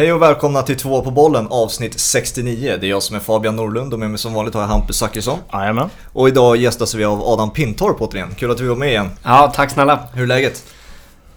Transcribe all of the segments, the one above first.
Hej och välkomna till två på bollen avsnitt 69. Det är jag som är Fabian Norlund och med mig som vanligt har jag Hampus Zachrisson. Jajamän. Och idag gästas vi av Adam Pintorp återigen. Kul att du var med igen. Ja, tack snälla. Hur är läget?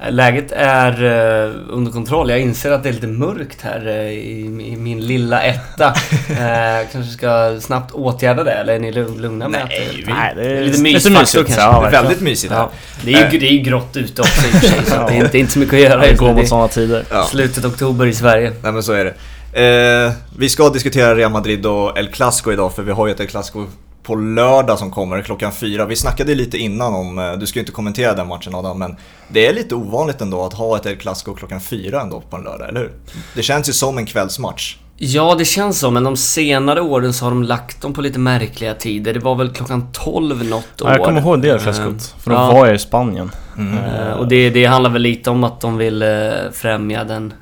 Läget är uh, under kontroll. Jag inser att det är lite mörkt här uh, i, i, min lilla etta. uh, kanske ska snabbt åtgärda det, eller är ni lugna med Nej, att... vi, nej, det är lite mysfaktor kanske. Ja, det är väldigt mysigt ja. Det är ju det är grått ute också i och för sig, så det, är inte, inte så mycket att göra. Det går mot sådana tider. Ja. Slutet oktober i Sverige. Nej men så är det. vi ska diskutera Real Madrid och El Clasico idag, för vi har ju ett El Clasico på lördag som kommer klockan fyra. Vi snackade lite innan om, eh, du ska ju inte kommentera den matchen Adam, men det är lite ovanligt ändå att ha ett El Clasico klockan fyra ändå på en lördag, eller hur? Det känns ju som en kvällsmatch. Ja, det känns så, men de senare åren så har de lagt dem på lite märkliga tider. Det var väl klockan 12 något år. Ja, jag kommer ihåg det fläskot. För då ja. var jag i Spanien. Mm. Uh, och det, det handlar väl lite om att de vill främja den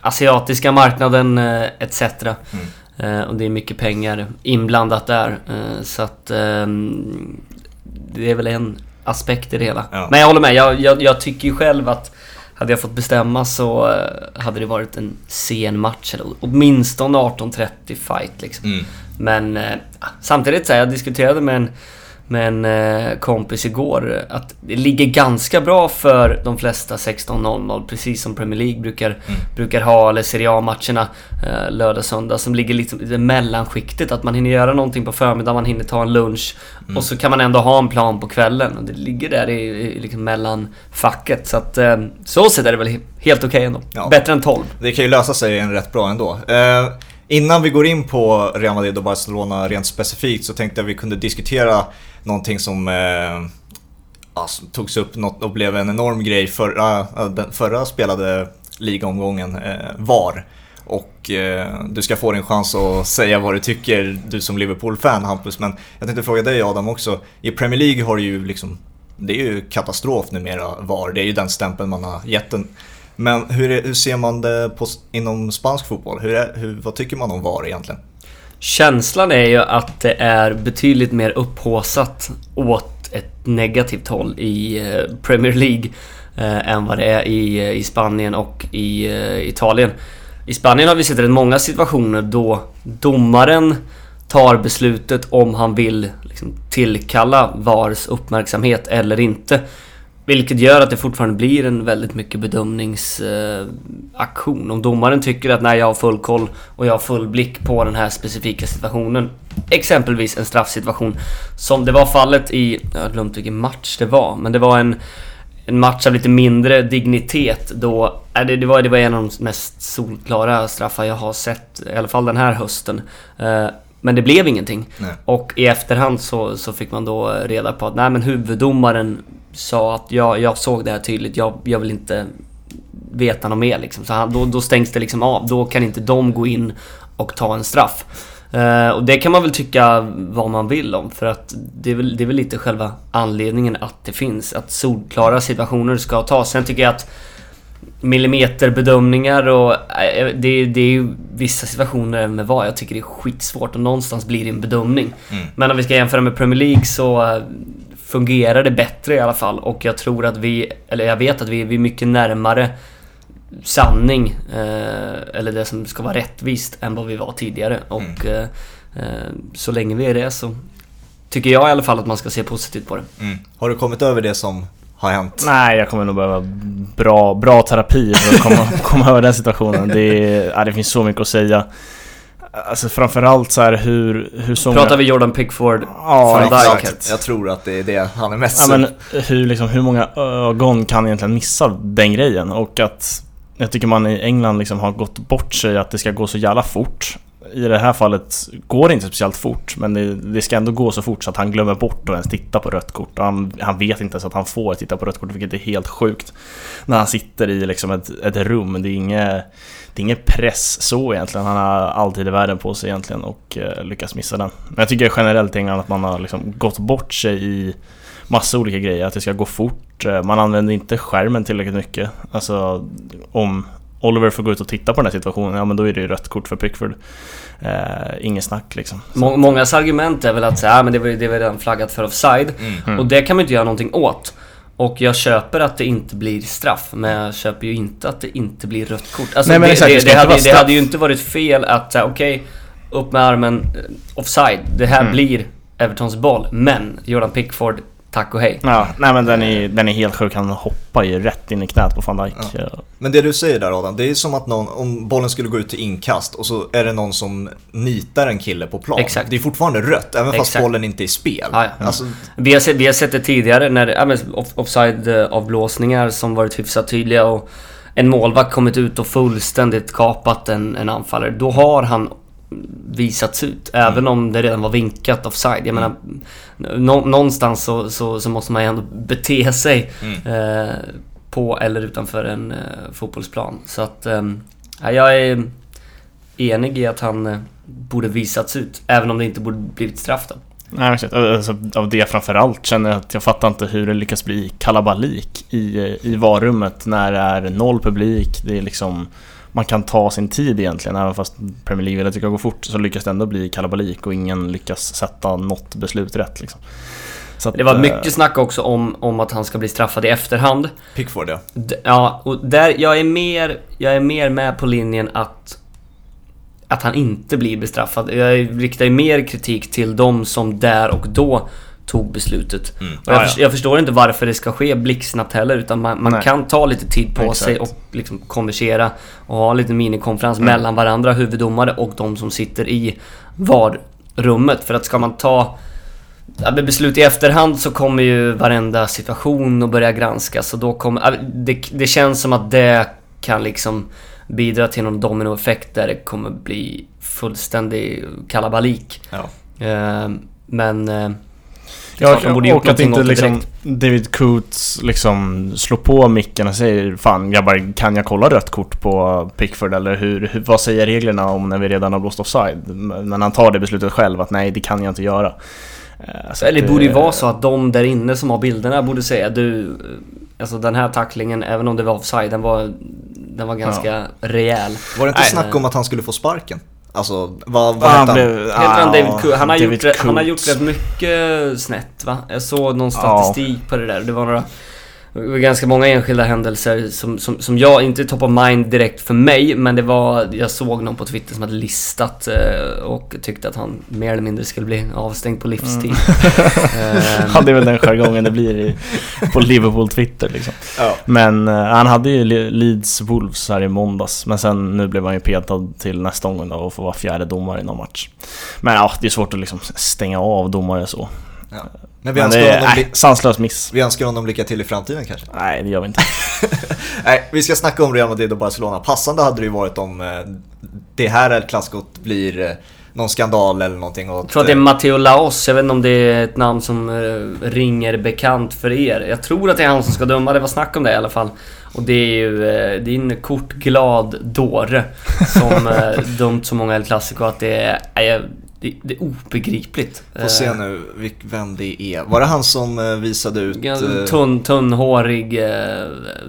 asiatiska marknaden etc. Mm. Eh, och det är mycket pengar inblandat där. Eh, så att ehm, det är väl en aspekt i det hela. Ja. Men jag håller med, jag, jag, jag, tycker ju själv att hade jag fått bestämma så eh, hade det varit en sen match. Eller åtminstone 18.30 fight liksom. Mm. Men samtidigt så här, jag diskuterade med en med en eh, kompis igår att det ligger ganska bra för de flesta 16.00 precis som Premier League brukar, mm. brukar ha eller Serie A-matcherna eh, lördag, söndag som ligger liksom i det mellanskiktet att man hinner göra någonting på förmiddagen, man hinner ta en lunch mm. och så kan man ändå ha en plan på kvällen och det ligger där i, i liksom mellanfacket så att eh, så sett är det väl helt okej okay ändå. Ja. Bättre än 12. Det kan ju lösa sig en rätt bra ändå. Eh, innan vi går in på Real Madrid och Barcelona rent specifikt så tänkte jag att vi kunde diskutera någonting som eh, alltså, togs upp något och blev en enorm grej förra, den förra spelade ligaomgången, eh, VAR. Och eh, du ska få din chans att säga vad du tycker, du som Liverpool-fan Hampus. Men jag tänkte fråga dig Adam också. I Premier League har du ju liksom, det är ju katastrof numera VAR. Det är ju den stämpeln man har gett den. Men hur, är, hur ser man det på, inom spansk fotboll? Hur är, hur, vad tycker man om VAR egentligen? Känslan är ju att det är betydligt mer upphåsat åt ett negativt håll i eh, Premier League eh, än vad det är i, eh, i Spanien och i eh, Italien. I Spanien har vi sett rätt många situationer då domaren tar beslutet om han vill liksom, tillkalla VARs uppmärksamhet eller inte. Vilket gör att det fortfarande blir en väldigt mycket bedömningsaktion. Om domaren tycker att nej, jag har full koll och jag har full blick på den här specifika situationen. Exempelvis en straffsituation. Som det var fallet i, jag har glömt vilken match det var, men det var en, en match av lite mindre dignitet då, äh, det, det, var, det var en av de mest solklara straffar jag har sett, i alla fall den här hösten. Uh, men det blev ingenting. Nej. Och i efterhand så, så fick man då reda på att nej men huvuddomaren sa att jag, jag såg det här tydligt, jag, jag vill inte veta något mer liksom. Så han, då, då stängs det liksom av. Då kan inte de gå in och ta en straff. Uh, och det kan man väl tycka vad man vill om för att det är, väl, det är väl lite själva anledningen att det finns. Att solklara situationer ska tas. Sen tycker jag att millimeterbedömningar och äh, det, det är ju vissa situationer med vad jag tycker det är skitsvårt och någonstans blir det en bedömning. Mm. Men om vi ska jämföra med Premier League så äh, fungerar det bättre i alla fall och jag tror att vi, eller jag vet att vi, vi är mycket närmare sanning, eh, eller det som ska vara rättvist, än vad vi var tidigare. Mm. Och eh, eh, så länge vi är det så tycker jag i alla fall att man ska se positivt på det. Mm. Har du kommit över det som har hänt? Nej, jag kommer nog behöva bra, bra terapi för att komma, komma över den situationen. Det, ja, det finns så mycket att säga. Alltså framförallt så här hur, hur så Pratar vi Jordan Pickford? Ja, exakt. Jag tror att det är det han är mest ja, men hur, liksom, hur många ögon kan egentligen missa den grejen? Och att jag tycker man i England liksom har gått bort sig att det ska gå så jävla fort i det här fallet går det inte speciellt fort, men det, det, ska ändå gå så fort så att han glömmer bort att ens titta på rött kort. Han, han vet inte ens att han får titta på rött kort, vilket är helt sjukt. När han sitter i liksom ett, ett rum, det är inget det är ingen press så egentligen. Han har alltid i världen på sig egentligen och eh, lyckas missa den. Men jag tycker generellt i England att man har liksom gått bort sig i massa olika grejer. Att det ska gå fort. Eh, man använder inte skärmen tillräckligt mycket. Alltså om, Oliver får gå ut och titta på den här situationen, ja men då är det ju rött kort för Pickford. Eh, inget snack liksom. Må mångas argument är väl att säga, ja men det var, det var redan flaggat för offside. Mm. Och det kan man inte göra någonting åt. Och jag köper att det inte blir straff, men jag köper ju inte att det inte blir rött kort. Alltså Nej, men det, exakt, det det, hade, det hade ju inte varit fel att säga okej, upp med armen, eh, offside. Det här Mm. blir Evertons boll, men Jordan Pickford, tack och hej. Ja, nej men den är, den är helt sjuk. Han hoppar ju rätt in i knät på van Dijk. Ja. Men det du säger där Adam, det är som att någon, om bollen skulle gå ut till inkast och så är det någon som nitar en kille på plan. Exakt. Det är fortfarande rött, även fast Exakt. bollen inte är i spel. Ja, ja. Alltså, Vi har, sett, vi har sett det tidigare när ja, off- offside-avblåsningar som varit hyfsat tydliga och en målvakt kommit ut och fullständigt kapat en, en anfallare. Då har han visats ut, även om det redan var vinkat offside. Jag menar, nå, någonstans så, så, så måste man ju ändå bete sig eh, på eller utanför en eh, fotbollsplan. Så att eh, ja, jag är enig i att han eh, borde visats ut, även om det inte borde blivit straff då. Nej, exakt. Alltså, av det framförallt känner jag att jag fattar inte hur det lyckas bli kalabalik i, i varummet när det är noll publik. Det är liksom... Man kan ta sin tid egentligen, även fast Premier League vill att det ska gå fort så lyckas det ändå bli kalabalik och ingen lyckas sätta något beslut rätt liksom. Så att, Det var eh, mycket snack också om, om att han ska bli straffad i efterhand. Pickford ja. Ja, och där, jag är mer, jag är mer med på linjen att att han inte blir bestraffad. Jag riktar ju mer kritik till de som där och då tog beslutet. Och jag, Ja, ja. jag förstår inte varför det ska ske blixtsnabbt heller, utan man, man kan ta lite tid på Exakt. sig och liksom konversera och ha lite minikonferens Mm. mellan varandra, huvuddomare och de som sitter i VAR-rummet. För att ska man ta beslut i efterhand så kommer ju varenda situation att börja granskas och då kommer... Det, det känns som att det kan liksom bidra till någon dominoeffekt där det kommer bli fullständig kalabalik. ja. Eh, men... Ja, de borde och att inte liksom. David Coots liksom slår på micken och säger Fan grabbar, kan jag kolla rött kort på Pickford eller hur, hur, vad säger reglerna om när vi redan har blåst offside? Men han tar det beslutet själv att nej, det kan jag inte göra. Eh, så Eller det borde ju vara så att de där inne som har bilderna borde säga du... eh, Alltså den här tacklingen, även om det var offside, den var, den var ganska rejäl. Var det inte Nej, snack om att han skulle få sparken? Alltså, vad, vad Han hette han? blev, Heter han David Cook? Han har, David gjort, rätt- han har Coots. gjort rätt mycket snett va? Jag såg någon Ja. statistik på det där. Det var några... Det var ganska många enskilda händelser som, som, som jag, inte top of mind direkt för mig, men det var... Jag såg någon på Twitter som hade listat eh, och tyckte att han mer eller mindre skulle bli avstängd på livstid. Eh, Ja, det är väl den jargongen det blir i, på Liverpool-Twitter liksom. Ja. Men eh, han hade ju Le- Leeds Wolves här i måndags Men sen nu blev han ju petad till nästa omgång då och får vara fjärde domare i någon match Men ja, det är svårt att liksom stänga av domare så Ja. Men vi Men önskar, det honom nej, li- sanslös miss vi önskar honom lycka till i framtiden kanske. Nej, det gör vi inte Nej, vi ska snacka om Real Madrid och Barcelona. Passande hade det ju varit om eh, det här El Clasicot blir eh, någon skandal eller någonting. Och Jag tror att det är Matteo Laos, jag vet inte om det är ett namn som eh, ringer bekant för er. Jag tror att det är han som ska döma, det var snack om det i alla fall. Och det är ju eh, det är en kortglad dåre som eh, dömt så många El Clasico att det är, det, det är obegripligt. Får se nu vilk, vem det är. Var det han som eh, visade ut... Eh, eh, Tunn, tunnhårig eh,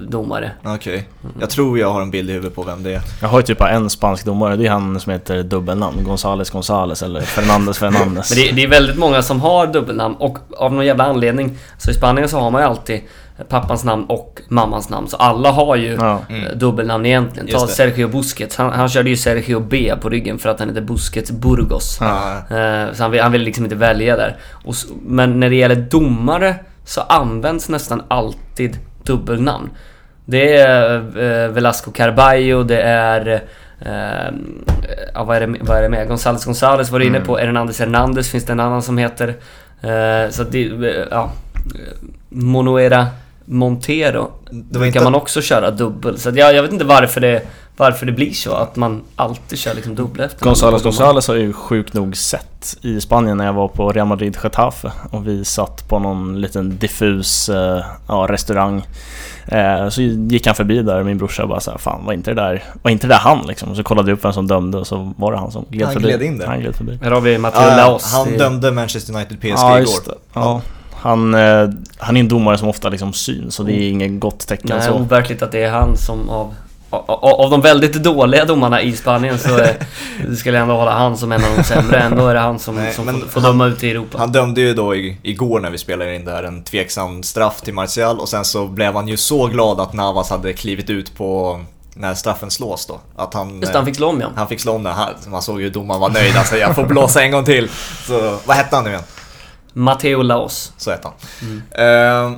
domare. Okej. Jag tror jag har en bild i huvudet på vem det är. Jag har ju typ bara en spansk domare, det är han som heter dubbelnamn Gonzales Gonzales eller Fernandes Fernandes Men det, det är väldigt många som har dubbelnamn och av någon jävla anledning Så i Spanien så har man ju alltid pappans namn och mammans namn Så alla har ju Ja. eh, dubbelnamn egentligen. Ta. Sergio Busquets. Han, han körde ju Sergio B på ryggen för att han heter Busquets Burgos. Ja. Eh, Så han vill, han vill liksom inte välja där. Och, men när det gäller domare så används nästan alltid dubbelnamn. Det är eh, Velasco Carballo, det är... Eh, ja, vad är det, vad är det med? Gonzales Gonzales var du inne på. Hernandez Hernandez finns det en annan som heter. Eh, så det... eh, Ja. Monoera Montero Det var brukar inte- man också köra dubbel. Så att jag, jag vet inte varför det, varför det blir så. Att man alltid kör liksom dubbla efter Gonzales Gonzales har ju sjukt nog sett i Spanien när jag var på Real Madrid Getafe och vi satt på någon liten diffus eh, ja, restaurang. Eh, så gick han förbi där och min brorsa bara såhär, fan var inte det där, var inte det där han liksom? Och så kollade jag upp vem som dömde och så var det han som gled Han förbi. gled in där. Han gled förbi. Här har vi Matteo Ja, Laos. han dömde Manchester United PSG Ja, igår. just det. Ja. Han, eh, han är en domare som ofta liksom syns så det är inget gott tecken Nej, så. overkligt att det är han som av av de väldigt dåliga domarna i Spanien så eh, skulle jag ändå hålla han som en av de sämre. Ändå är det han som, Nej, som får, får döma ut i Europa. Han dömde ju då igår när vi spelade in det här en tveksam straff till Martial och sen så blev han ju så glad att Navas hade klivit ut på när straffen slås då. Att han, Just det, han fick slå om ja. han fick slå om. Han- Man såg ju domaren var nöjd. Alltså jag får blåsa en gång till. Så vad hette han nu igen? Matteo Laos. Så hette han. Eh,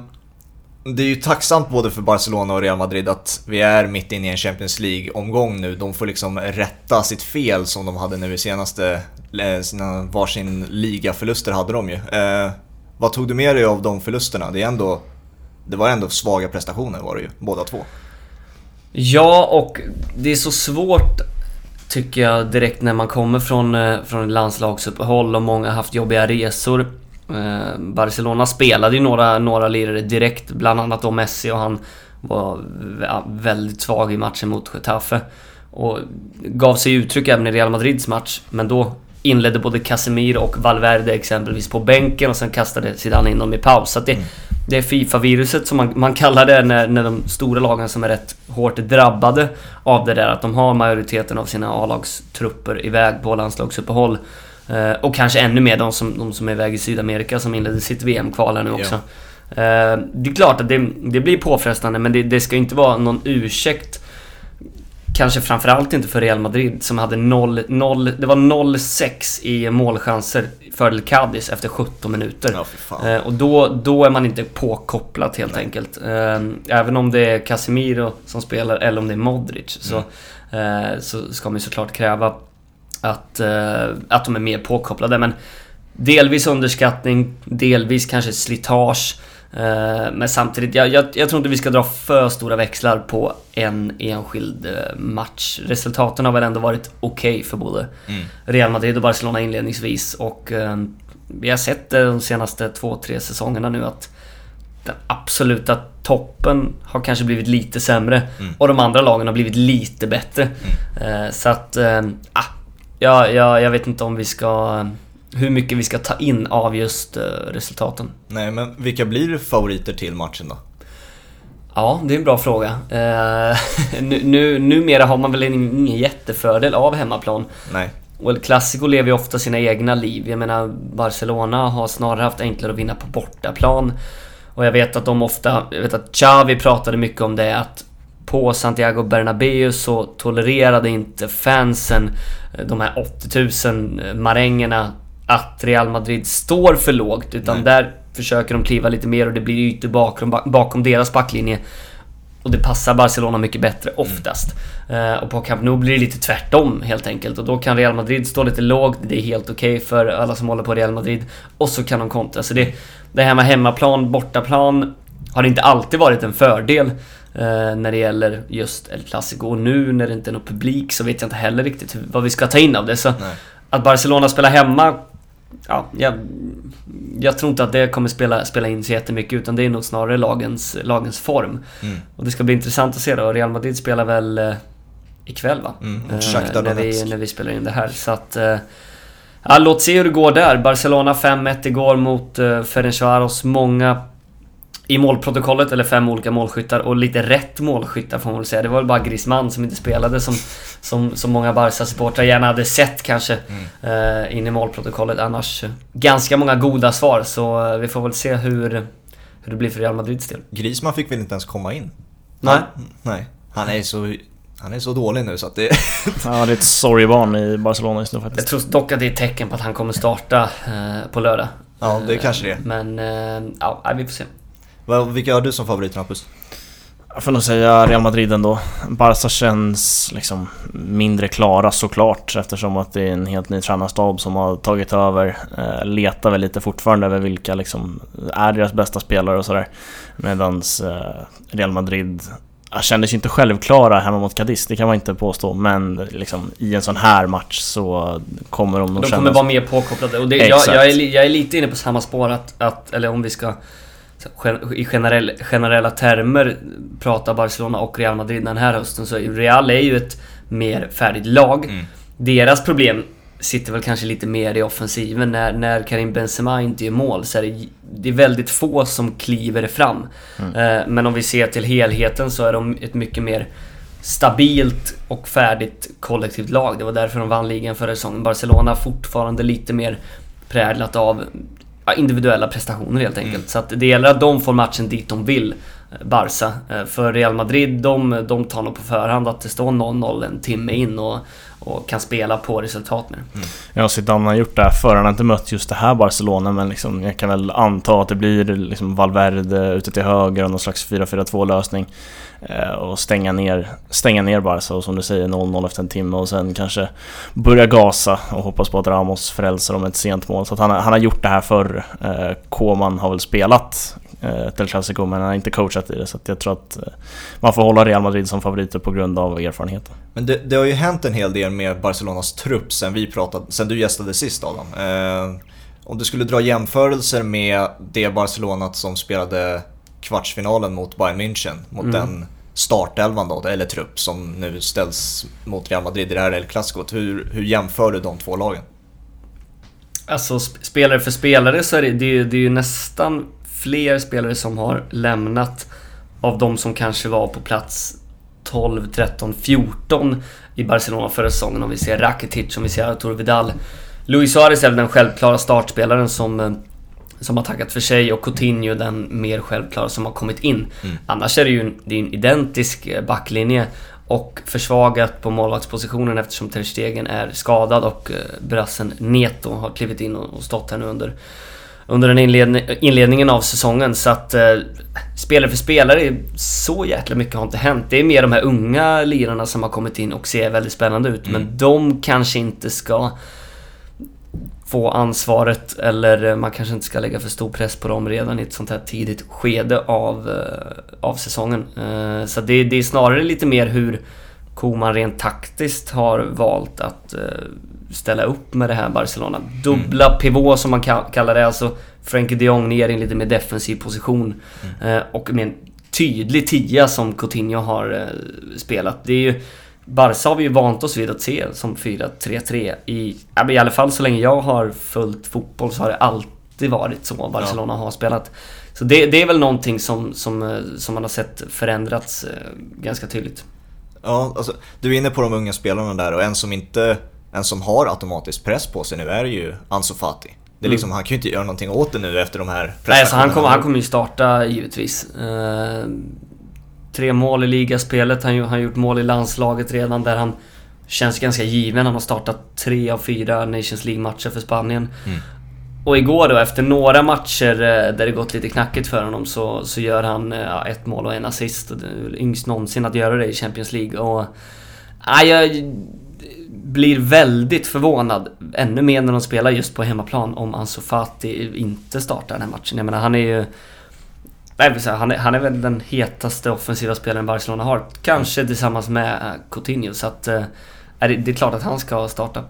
det är ju tacksamt både för Barcelona och Real Madrid att vi är mitt inne i en Champions League-omgång nu. De får liksom rätta sitt fel som de hade nu i senaste, eh, sina varsin ligaförluster hade de ju. Eh, vad tog du med dig av de förlusterna? Det är ändå, det var ändå svaga prestationer var det ju, båda två. Ja, och det är så svårt tycker jag direkt när man kommer från, eh, från landslagsuppehåll och många har haft jobbiga resor. Eh, Barcelona spelade ju några, några lirare direkt, bland annat då Messi och han var vä- väldigt svag i matchen mot Getafe. Och gav sig uttryck även i Real Madrids match, men då inledde både Casemiro och Valverde exempelvis på bänken och sen kastade Zidane in dem i paus. Så det, det är Fifa-viruset som man, man kallar det när, när de stora lagen som är rätt hårt drabbade av det där att de har majoriteten av sina A-lagstrupper iväg på landslagsuppehåll. Eh, och kanske ännu mer de som, de som är iväg i Sydamerika som inledde sitt VM-kval här nu också. Eh, det är klart att det, det blir påfrestande men det, det ska inte vara någon ursäkt Kanske framförallt inte för Real Madrid som hade 0, 0 det var 0-6 i målchanser för El Cadiz efter 17 minuter. Ja. Eh, och då, då är man inte påkopplad helt enkelt. Eh, även om det är Casemiro som spelar eller om det är Modric så, eh, så ska man ju såklart kräva att, eh, att de är mer påkopplade. Men delvis underskattning, delvis kanske slitage. Eh, men samtidigt, jag, jag, jag tror inte vi ska dra för stora växlar på en enskild eh, match. Resultaten har väl ändå varit okej för både Mm. Real Madrid och Barcelona inledningsvis och vi har sett det de senaste två, tre säsongerna nu att den absoluta toppen har kanske blivit lite sämre Mm. och de andra lagen har blivit lite bättre. Eh, så att, ah, ja, ja, jag vet inte om vi ska... Hur mycket vi ska ta in av just eh, resultaten. Nej, men vilka blir favoriter till matchen då? Ja, det är en bra fråga. Eh, nu, nu, numera har man väl ingen, ingen jättefördel av hemmaplan. Nej. Och El Clasico lever ju ofta sina egna liv. Jag menar, Barcelona har snarare haft enklare att vinna på bortaplan. Och jag vet att de ofta... Jag vet att Xavi pratade mycket om det att på Santiago Bernabéu så tolererade inte fansen eh, de här 80 000 marängerna att Real Madrid står för lågt. Utan Nej. där försöker de kliva lite mer och det blir ytor bakom, bakom deras backlinje. Och det passar Barcelona mycket bättre oftast. Eh, och på Camp Nou blir det lite tvärtom helt enkelt. Och då kan Real Madrid stå lite lågt, det är helt okej för alla som håller på Real Madrid. Och så kan de kontra. Så det, det här med hemmaplan, bortaplan har inte alltid varit en fördel. eh, när det gäller just El Clasico. Och nu när det inte är någon publik så vet jag inte heller riktigt hur, vad vi ska ta in av det. Så Nej. att Barcelona spelar hemma Ja, jag, jag tror inte att det kommer spela, spela in så jättemycket utan det är nog snarare lagens, lagens form. Mm. Och det ska bli intressant att se då. Real Madrid spelar väl eh, ikväll va? Mm, Eh, när, vi, när vi spelar in det här. Så att... Eh, ja, låt se hur det går där. Barcelona 5-1 igår mot eh, Ferencvaros. Många i målprotokollet, eller fem olika målskyttar och lite rätt målskyttar får man väl säga. Det var väl bara Griezmann som inte spelade som, som, som många Barca-supportrar gärna hade sett kanske eh, in i målprotokollet. Annars eh, ganska många goda svar så eh, vi får väl se hur, hur det blir för Real Madrids del. Griezmann fick väl inte ens komma in? Nej. Han, nej. Han är så, han är så dålig nu så att det... Ja, det är ett sorgebarn i Barcelona just nu Jag faktiskt. tror dock att det är ett tecken på att han kommer starta eh, på lördag. Ja, det Eh, kanske det är. Men eh, ja, vi får se. Vad- Vilka har du som favoriter Hampus? Jag får nog säga Real Madrid ändå. Barca känns liksom mindre klara såklart eftersom att det är en helt ny tränarstab som har tagit över. Eh, letar väl lite fortfarande över vilka liksom är deras bästa spelare och sådär. Medans eh, Real Madrid kändes ju inte självklara hemma mot Cadiz, det kan man inte påstå. Men liksom, i en sån här match så kommer de nog De kommer vara mer påkopplade. Och det, jag, jag, är, jag är lite inne på samma spår att, att eller om vi ska i generell, generella termer prata Barcelona och Real Madrid den här hösten så Real är ju ett mer färdigt lag. Mm. Deras problem sitter väl kanske lite mer i offensiven. När, när Karim Benzema inte gör mål så är det, det är väldigt få som kliver fram. Mm. Eh, men om vi ser till helheten så är de ett mycket mer stabilt och färdigt kollektivt lag. Det var därför de vann ligan förra säsongen. Barcelona fortfarande lite mer präglat av individuella prestationer helt enkelt. Mm. Så att det gäller att de får matchen dit de vill. Barca. Eh, för Real Madrid, de, de tar nog på förhand att det står 0-0 en timme in och, och kan spela på resultat nu. Mm. Ja, Zidane har gjort det här förr. Han har inte mött just det här Barcelona, men liksom, jag kan väl anta att det blir liksom Valverde ute till höger och någon slags 4-4-2 lösning. Eh, och stänga ner, stänga ner Barca och som du säger 0-0 efter en timme och sen kanske börja gasa och hoppas på att Ramos frälser dem ett sent mål. Så att han, han har gjort det här förr. Eh, Koman har väl spelat eh, El Clasico men han har inte coachat i det så att jag tror att eh, man får hålla Real Madrid som favoriter på grund av erfarenheten. Men det, det har ju hänt en hel del med Barcelonas trupp sen vi pratade, sen du gästade sist Adam. Eh, om du skulle dra jämförelser med det Barcelona som spelade kvartsfinalen mot Bayern München, mot mm. den startelvan då, eller trupp som nu ställs mot Real Madrid i det här El Clasico. Hur, hur jämför du de två lagen? Alltså spelare för spelare så är det, det, är, det är ju nästan fler spelare som har lämnat av de som kanske var på plats 12, 13, 14 i Barcelona förra säsongen. Om vi ser Rakitic, om vi ser Arturo Vidal. Luis Suarez är väl den självklara startspelaren som eh, som har tackat för sig och Coutinho den mer självklara som har kommit in. Mm. Annars är det ju en, det en identisk eh, backlinje och försvagat på målvaktspositionen eftersom Ter Stegen är skadad och eh, brassen Neto har klivit in och stått här nu under under den inledning, inledningen av säsongen så att eh, spelare för spelare, så jäkla mycket har inte hänt. Det är mer de här unga lirarna som har kommit in och ser väldigt spännande ut. Mm. Men de kanske inte ska få ansvaret eller eh, man kanske inte ska lägga för stor press på dem redan i ett sånt här tidigt skede av, eh, av säsongen. Eh, så det, det är snarare lite mer hur Koman rent taktiskt har valt att ställa upp med det här Barcelona. Dubbla mm. pivot som man kallar det, alltså Frenkie de Jong ner i en lite mer defensiv position. Mm. Och med en tydlig tia som Coutinho har spelat. Det är ju Barca har vi ju vant oss vid att se som 4-3-3 i... I alla fall så länge jag har följt fotboll så har det alltid varit så Barcelona ja. har spelat. Så det, det, är väl någonting som, som, eh, som man har sett förändrats eh, ganska tydligt. Ja, alltså, du är inne på de unga spelarna där och en som inte... En som har automatisk press på sig nu är ju Ansu Fati. Det är liksom, mm. Han kan ju inte göra någonting åt det nu efter de här. Nej, så han kommer, han kommer ju starta givetvis. Uh, tre mål i ligaspelet. Han har gjort mål i landslaget redan där han känns ganska given. Han har startat tre av fyra Nations League-matcher för Spanien. Mm. Och igår då, efter några matcher eh, där det gått lite knackigt för honom så, så gör han eh, ja, ett mål och en assist. Yngst någonsin att göra det i Champions League. Och, ja, jag blir väldigt förvånad, ännu mer när de spelar just på hemmaplan, om Ansu Fati inte startar den här matchen. Jag menar, han är ju Nej, han, är, han är väl den hetaste offensiva spelaren Barcelona har. Kanske tillsammans med eh, Coutinho. Så att, eh, det, det är klart att han ska starta.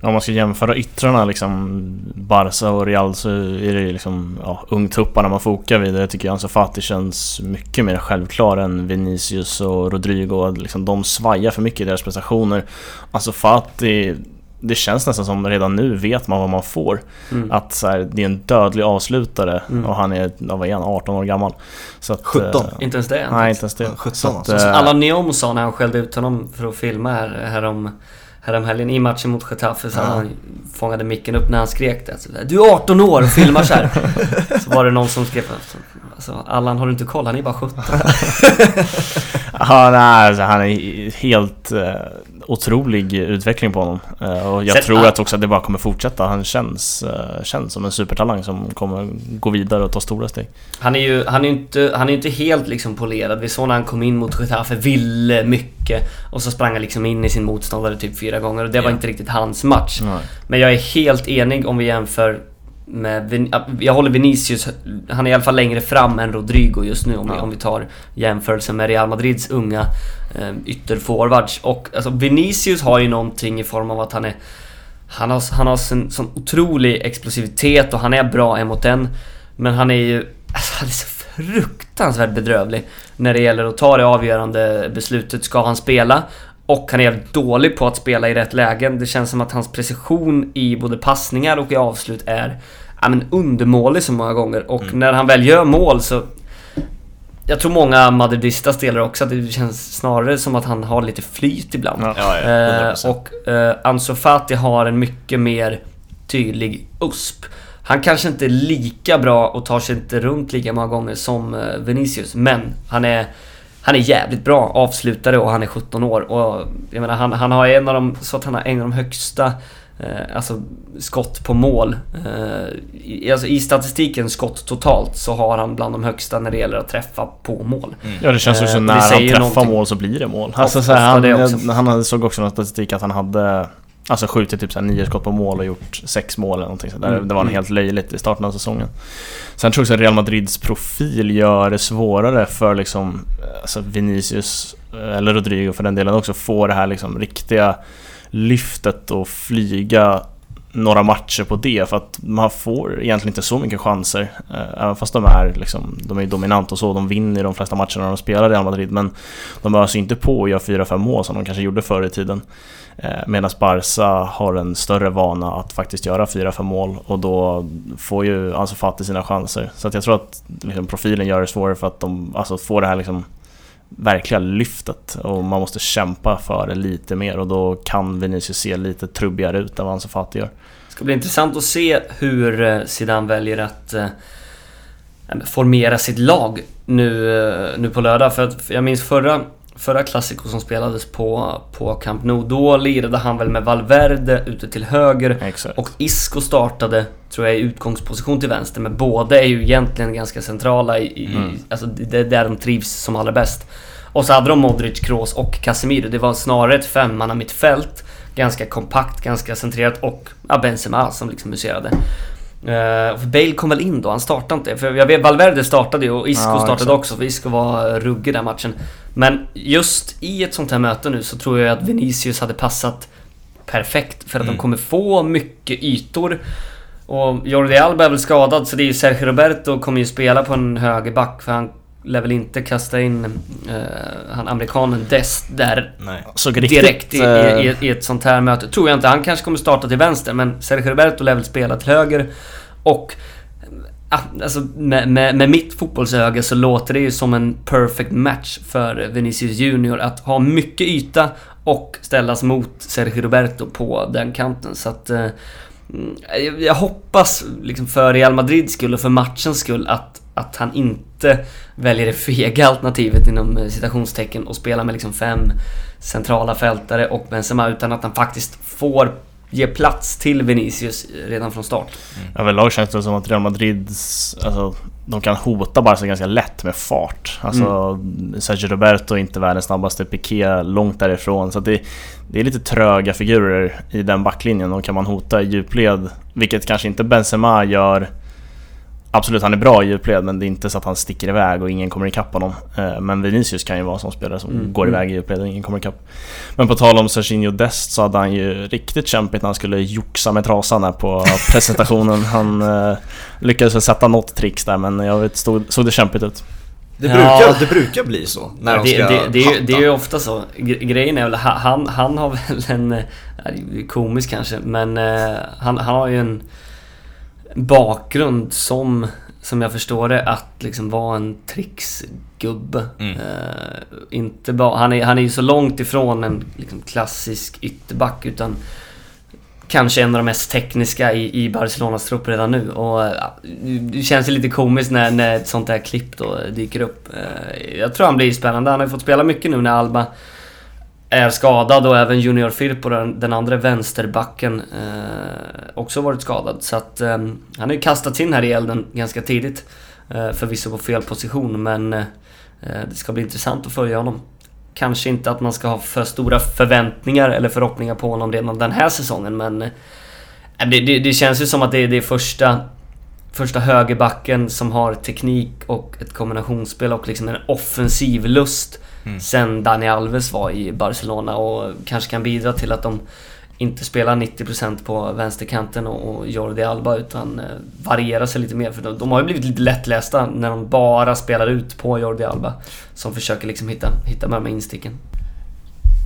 Om man ska jämföra yttrarna liksom Barca och Real så är det ju liksom ja, ungtupparna man fokar vid. Jag tycker Ansu Fati känns mycket mer självklar än Vinicius och Rodrigo. Liksom, de svajar för mycket i deras prestationer. Ansu Fati det känns nästan som redan nu vet man vad man får. Mm. Att så här, det är en dödlig avslutare mm. och han är, vad är han, 18 år gammal. Så att, 17? Uh, inte ens det? Nej, inte ens det. 17 så att, uh, Alla Neom sa när han skällde ut honom för att filma här, härom, häromhelgen i matchen mot Getafe så ja. han fångade micken upp när han skrek det. Du är 18 år och filmar så här. så var det någon som skrev alltså, Allan har du inte koll? Han är bara 17. ja, nej, alltså, han är helt... Otrolig utveckling på honom. Eh, och jag Sen, tror att också att det bara kommer fortsätta. Han känns, eh, känns som en supertalang som kommer gå vidare och ta stora steg. Han är ju han är inte, han är inte helt liksom polerad. Vi såg när han kom in mot Getafe, ville mycket. Och så sprang han liksom in i sin motståndare typ fyra gånger och det ja. var inte riktigt hans match. Nej. Men jag är helt enig om vi jämför med, jag håller Vinicius, han är i alla fall längre fram än Rodrigo just nu om, ja. vi, om vi tar jämförelsen med Real Madrids unga eh, ytterforwards. Och alltså, Vinicius har ju någonting i form av att han är han har, han har en sån otrolig explosivitet och han är bra emot den. Men han är ju alltså, han är så fruktansvärt bedrövlig när det gäller att ta det avgörande beslutet. Ska han spela? Och han är jävligt dålig på att spela i rätt lägen. Det känns som att hans precision i både passningar och i avslut är ja, men undermålig så många gånger. Och mm. när han väl gör mål så... jag tror många madridistas delar också att det känns snarare som att han har lite flyt ibland. Ja. Ja, Eh, 100%. och eh, Ansu Fati har en mycket mer tydlig USP. Han kanske inte är lika bra och tar sig inte runt lika många gånger som eh, Vinicius, men han är han är jävligt bra avslutare och han är 17 år och jag menar han, han har en av de, så att han har en av de högsta eh, alltså skott på mål. Eh, i, alltså i statistiken skott totalt så har han bland de högsta när det gäller att träffa på mål. Ja det känns ju Eh, så det när han träffar någonting. mål så blir det mål. Alltså, Ofta så här, han, han såg också någon statistik att han hade Alltså skjutit typ så nio skott på mål och gjort sex mål eller någonting sådär. Mm, Det var en mm. helt löjligt i starten av säsongen. Sen tror jag att Real Madrids profil gör det svårare för liksom alltså Vinicius, eller Rodrigo för den delen också, få det här liksom riktiga lyftet och flyga några matcher på det för att man får egentligen inte så mycket chanser. Eh, Även fast de är liksom, de är ju dominant och så, de vinner de flesta matcherna de spelar i Real Madrid men de öser inte på och gör 4-5 mål som de kanske gjorde förr i tiden. Eh, medan Barca har en större vana att faktiskt göra 4-5 mål och då får ju Ansu Fati sina chanser. Så att jag tror att liksom, profilen gör det svårare för att de alltså, får det här liksom verkliga lyftet och man måste kämpa för det lite mer och då kan Vinicius se lite trubbigare ut än vad Ansu Fati gör. Det ska bli intressant att se hur eh, Zidane väljer att eh, formera sitt lag nu, nu på lördag. För att jag minns förra, förra Clasico som spelades på, på Camp Nou. Då lirade han väl med Valverde ute till höger Exakt. och Isco startade, tror jag, i utgångsposition till vänster. Men båda är ju egentligen ganska centrala i... i Mm. Alltså det är där de trivs som allra bäst. Och så hade de Modric, Kroos och Casemiro. Det var snarare ett femmanna mittfält. Ganska kompakt, ganska centrerat och ja, Benzema som liksom huserade. Uh, för Bale kom väl in då, han startade inte. För jag vet, Valverde startade ju och Isco Ja, startade exakt. också, för Isco var ruggig den matchen. Men just i ett sånt här möte nu så tror jag att Vinicius hade passat perfekt. För att Mm. de kommer få mycket ytor. Och Jordi Alba är väl skadad så det är ju Sergio Roberto kommer ju spela på en högerback för han lär väl inte kasta in eh, han amerikanen Dest där Nej. Riktigt, direkt i, eh, i, i ett sånt här möte. Tror jag inte. Han kanske kommer starta till vänster men Sergio Roberto lär väl spela till höger. Och ah, alltså, med, med, med mitt fotbollsöga så låter det ju som en perfect match för Vinicius Junior att ha mycket yta och ställas mot Sergio Roberto på den kanten. Så att... eh, mm, jag- Jag hoppas liksom för Real Madrids skull och för matchens skull att, att han inte väljer det fega alternativet inom eh, citationstecken och spelar med liksom fem centrala fältare och Benzema utan att han faktiskt får ge plats till Vinicius redan från start. Överlag känns det som att Real Madrid, alltså, de kan hota Barca ganska lätt med fart. Alltså, Sergio Roberto är inte världens snabbaste, Piqué långt därifrån. Så det, det är lite tröga figurer i den backlinjen och kan man hota i djupled, vilket kanske inte Benzema gör Absolut, han är bra i djupled men det är inte så att han sticker iväg och ingen kommer ikapp honom. Eh, Men Vinicius kan ju vara en sån spelare som Mm. går iväg i djupled och ingen kommer ikapp. Men på tal om Serginho Dest så hade han ju riktigt kämpigt när han skulle joxa med trasan här på presentationen. Han eh, lyckades väl sätta något tricks där men jag vet, stod, såg det kämpigt ut. Det Ja. brukar, det brukar bli så när de det, ska det, det, är, ju- det är ju ofta så. Gre- Grejen är väl, ha- han, han har väl en... eh, ja, det komiskt kanske, men eh, han, han har ju en bakgrund som, som jag förstår det, att liksom vara en tricksgubbe. Mm. Eh, inte bara, han, är, han är ju så långt ifrån en liksom, klassisk ytterback, utan kanske en av de mest tekniska i, i Barcelonas trupp redan nu. Och eh, ja, det känns ju lite komiskt när, när ett sånt här klipp då dyker upp. Eh, Jag tror han blir spännande. Han har ju fått spela mycket nu när Alba är skadad och även Junior Firpo, den, den andra vänsterbacken, eh, också varit skadad. Så att eh, han har ju kastats in här i elden ganska tidigt. Eh, förvisso på fel position, men eh, eh, det ska bli intressant att följa honom. Kanske inte att man ska ha för stora förväntningar eller förhoppningar på honom redan den här säsongen, men eh, det, det, det känns ju som att det är det första Första högerbacken som har teknik och ett kombinationsspel och liksom en offensiv lust Mm. sen Dani Alves var i Barcelona och kanske kan bidra till att de inte spelar 90% på vänsterkanten och, Jordi Alba utan eh, varierar sig lite mer för de, de har ju blivit lite lättlästa när de bara spelar ut på Jordi Alba som försöker liksom hitta, hitta med de här insticken.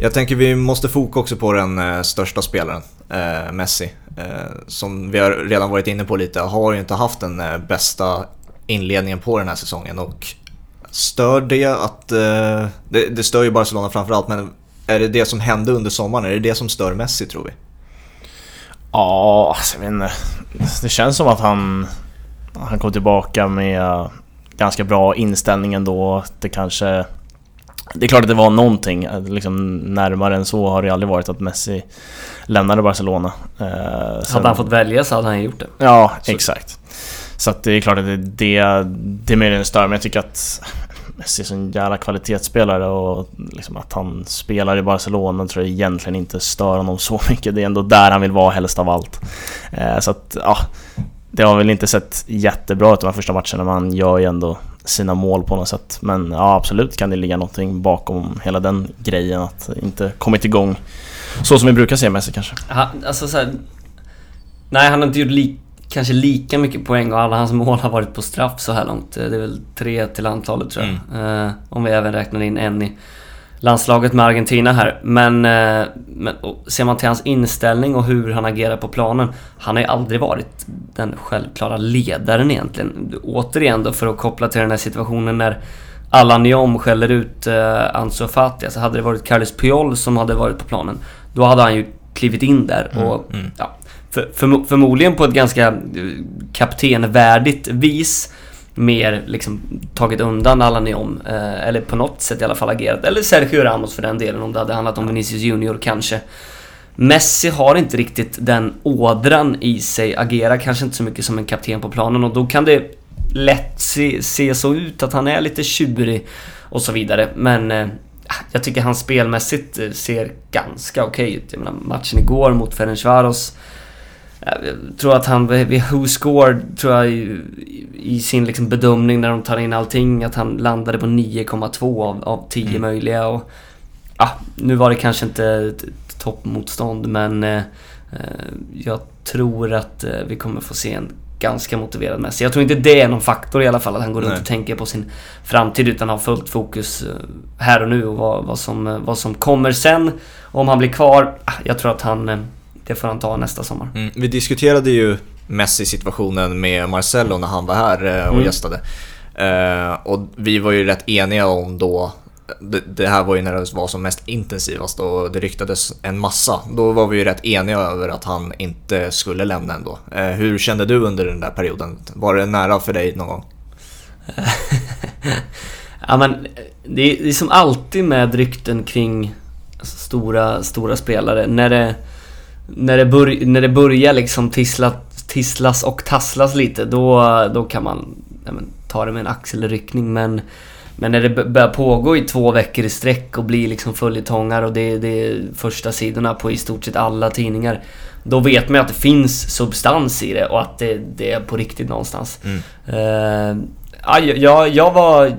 Jag tänker vi måste foka också på den eh, största spelaren, eh, Messi. Eh, som vi har redan varit inne på lite, har ju inte haft den eh, bästa inledningen på den här säsongen och Stör det att... Eh, det, det stör ju Barcelona framförallt, men är det det som hände under sommaren? Är det det som stör Messi tror vi? Ja, alltså, jag vet inte. Det känns som att han... Han kom tillbaka med ganska bra inställning ändå. Det kanske... Det är klart att det var någonting, liksom närmare än så har det aldrig varit att Messi lämnade Barcelona. Eh, sen... Hade han fått välja så hade han gjort det. Ja, så. exakt. Så att det är klart att det, det, det är mer en stör, men jag tycker att Messi är en jävla kvalitetsspelare och liksom att han spelar i Barcelona tror jag egentligen inte stör honom så mycket. Det är ändå där han vill vara helst av allt. Eh, så att, ja, det har väl inte sett jättebra ut de här första matcherna, men han gör ju ändå sina mål på något sätt. Men ja, absolut kan det ligga någonting bakom hela den grejen att inte kommit igång så som vi brukar se Messi kanske. Ha, alltså så här, Nej, han har inte gjort lika kanske lika mycket poäng och alla hans mål har varit på straff så här långt. Det är väl tre till antalet tror jag. Mm. Uh, om vi även räknar in en i landslaget med Argentina här. Men, uh, men ser man till hans inställning och hur han agerar på planen. Han har ju aldrig varit den självklara ledaren egentligen. Återigen då för att koppla till den här situationen när alla Nyom skäller ut uh, Ansu Fati. Alltså hade det varit Carles Puyol som hade varit på planen. Då hade han ju klivit in där och mm, mm. Ja, för, för, förmodligen på ett ganska eh, kaptenvärdigt vis mer liksom tagit undan alla Neon. Eh, eller på något sätt i alla fall agerat. Eller Sergio Ramos för den delen om det hade handlat om Vinicius Junior kanske. Messi har inte riktigt den ådran i sig, agerar kanske inte så mycket som en kapten på planen och då kan det lätt se, se så ut att han är lite tjurig och så vidare. Men eh, jag tycker han spelmässigt eh, ser ganska okej okay ut. Jag menar matchen igår mot Ferencvaros jag tror att han Who Scored, tror jag i, i sin liksom bedömning när de tar in allting, att han landade på 9,2 av, av 10 mm. möjliga. Och, ja, nu var det kanske inte toppmotstånd men eh, jag tror att eh, vi kommer få se en ganska motiverad Messi. Jag tror inte det är någon faktor i alla fall att han går runt och tänker på sin framtid utan har fullt fokus eh, här och nu och vad, vad, som, eh, vad som kommer sen. Om han blir kvar, ah, jag tror att han eh, det får han ta nästa sommar. Mm. Vi diskuterade ju Messi-situationen med Marcelo när han var här eh, och mm. gästade. Uh, och vi var ju rätt eniga om då det, här var ju när det var som mest intensivast och det ryktades en massa. Då var vi ju rätt eniga över att han inte skulle lämna ändå. Uh, hur kände du under den där perioden? Var det nära för dig någon gång? ja men det är, det är som alltid med rykten kring stora, stora spelare. När det när det, bör, när det börjar liksom tissla, tisslas och tasslas lite, då, då kan man men, ta det med en axelryckning. Men, men när det börjar pågå i två veckor i sträck och blir liksom följetongar och det, det är första sidorna på i stort sett alla tidningar. Då vet man att det finns substans i det och att det, det är på riktigt någonstans. Mm. Uh, jag, jag var...